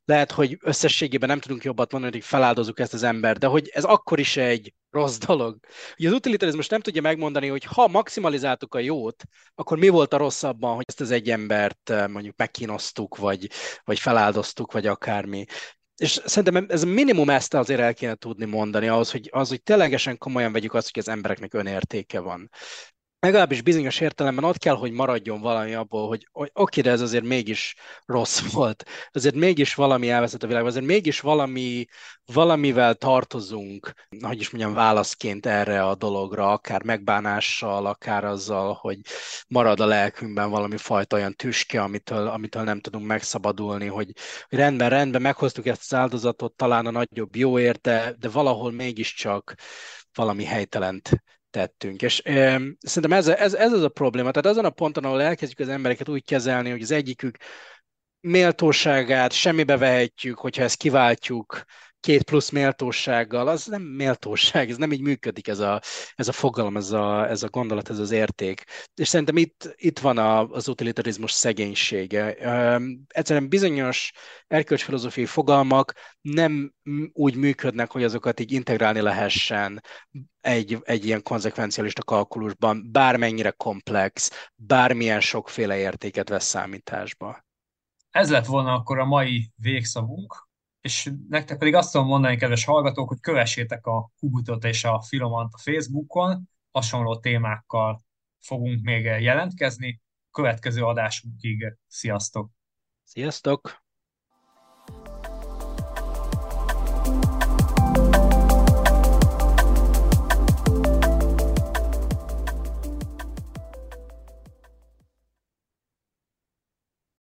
lehet, hogy összességében nem tudunk jobbat mondani, hogy feláldozunk ezt az ember, de hogy ez akkor is egy rossz dolog. Ugye az utilitarizmus nem tudja megmondani, hogy ha maximalizáltuk a jót, akkor mi volt a rosszabban, hogy ezt az egy embert eh, mondjuk megkínoztuk, vagy, vagy feláldoztuk, vagy akármi és szerintem ez minimum ezt azért el kéne tudni mondani ahhoz, hogy, az, hogy ténylegesen komolyan vegyük azt, hogy az embereknek önértéke van. Legalábbis bizonyos értelemben ott kell, hogy maradjon valami abból, hogy, hogy oké, de ez azért mégis rossz volt. Azért mégis valami elveszett a világban, azért mégis valami, valamivel tartozunk, hogy is mondjam, válaszként erre a dologra, akár megbánással, akár azzal, hogy marad a lelkünkben valami fajta olyan tüske, amitől, amitől nem tudunk megszabadulni, hogy, hogy rendben, rendben, meghoztuk ezt az áldozatot, talán a nagyobb jó érte, de valahol mégiscsak valami helytelent tettünk. És e, szerintem ez, ez, ez az a probléma. Tehát azon a ponton, ahol elkezdjük az embereket úgy kezelni, hogy az egyikük méltóságát semmibe vehetjük, hogyha ezt kiváltjuk két plusz méltósággal, az nem méltóság, ez nem így működik ez a, ez a fogalom, ez a, ez a gondolat, ez az érték. És szerintem itt, itt van a, az utilitarizmus szegénysége. Egyszerűen bizonyos erkölcsfilozófiai fogalmak nem úgy működnek, hogy azokat így integrálni lehessen egy, egy ilyen konzekvencialista kalkulusban, bármennyire komplex, bármilyen sokféle értéket vesz számításba. Ez lett volna akkor a mai végszavunk, és nektek pedig azt tudom mondani, kedves hallgatók, hogy kövessétek a Kubutot és a Filomant a Facebookon, hasonló témákkal fogunk még jelentkezni. Következő adásunkig sziasztok! Sziasztok!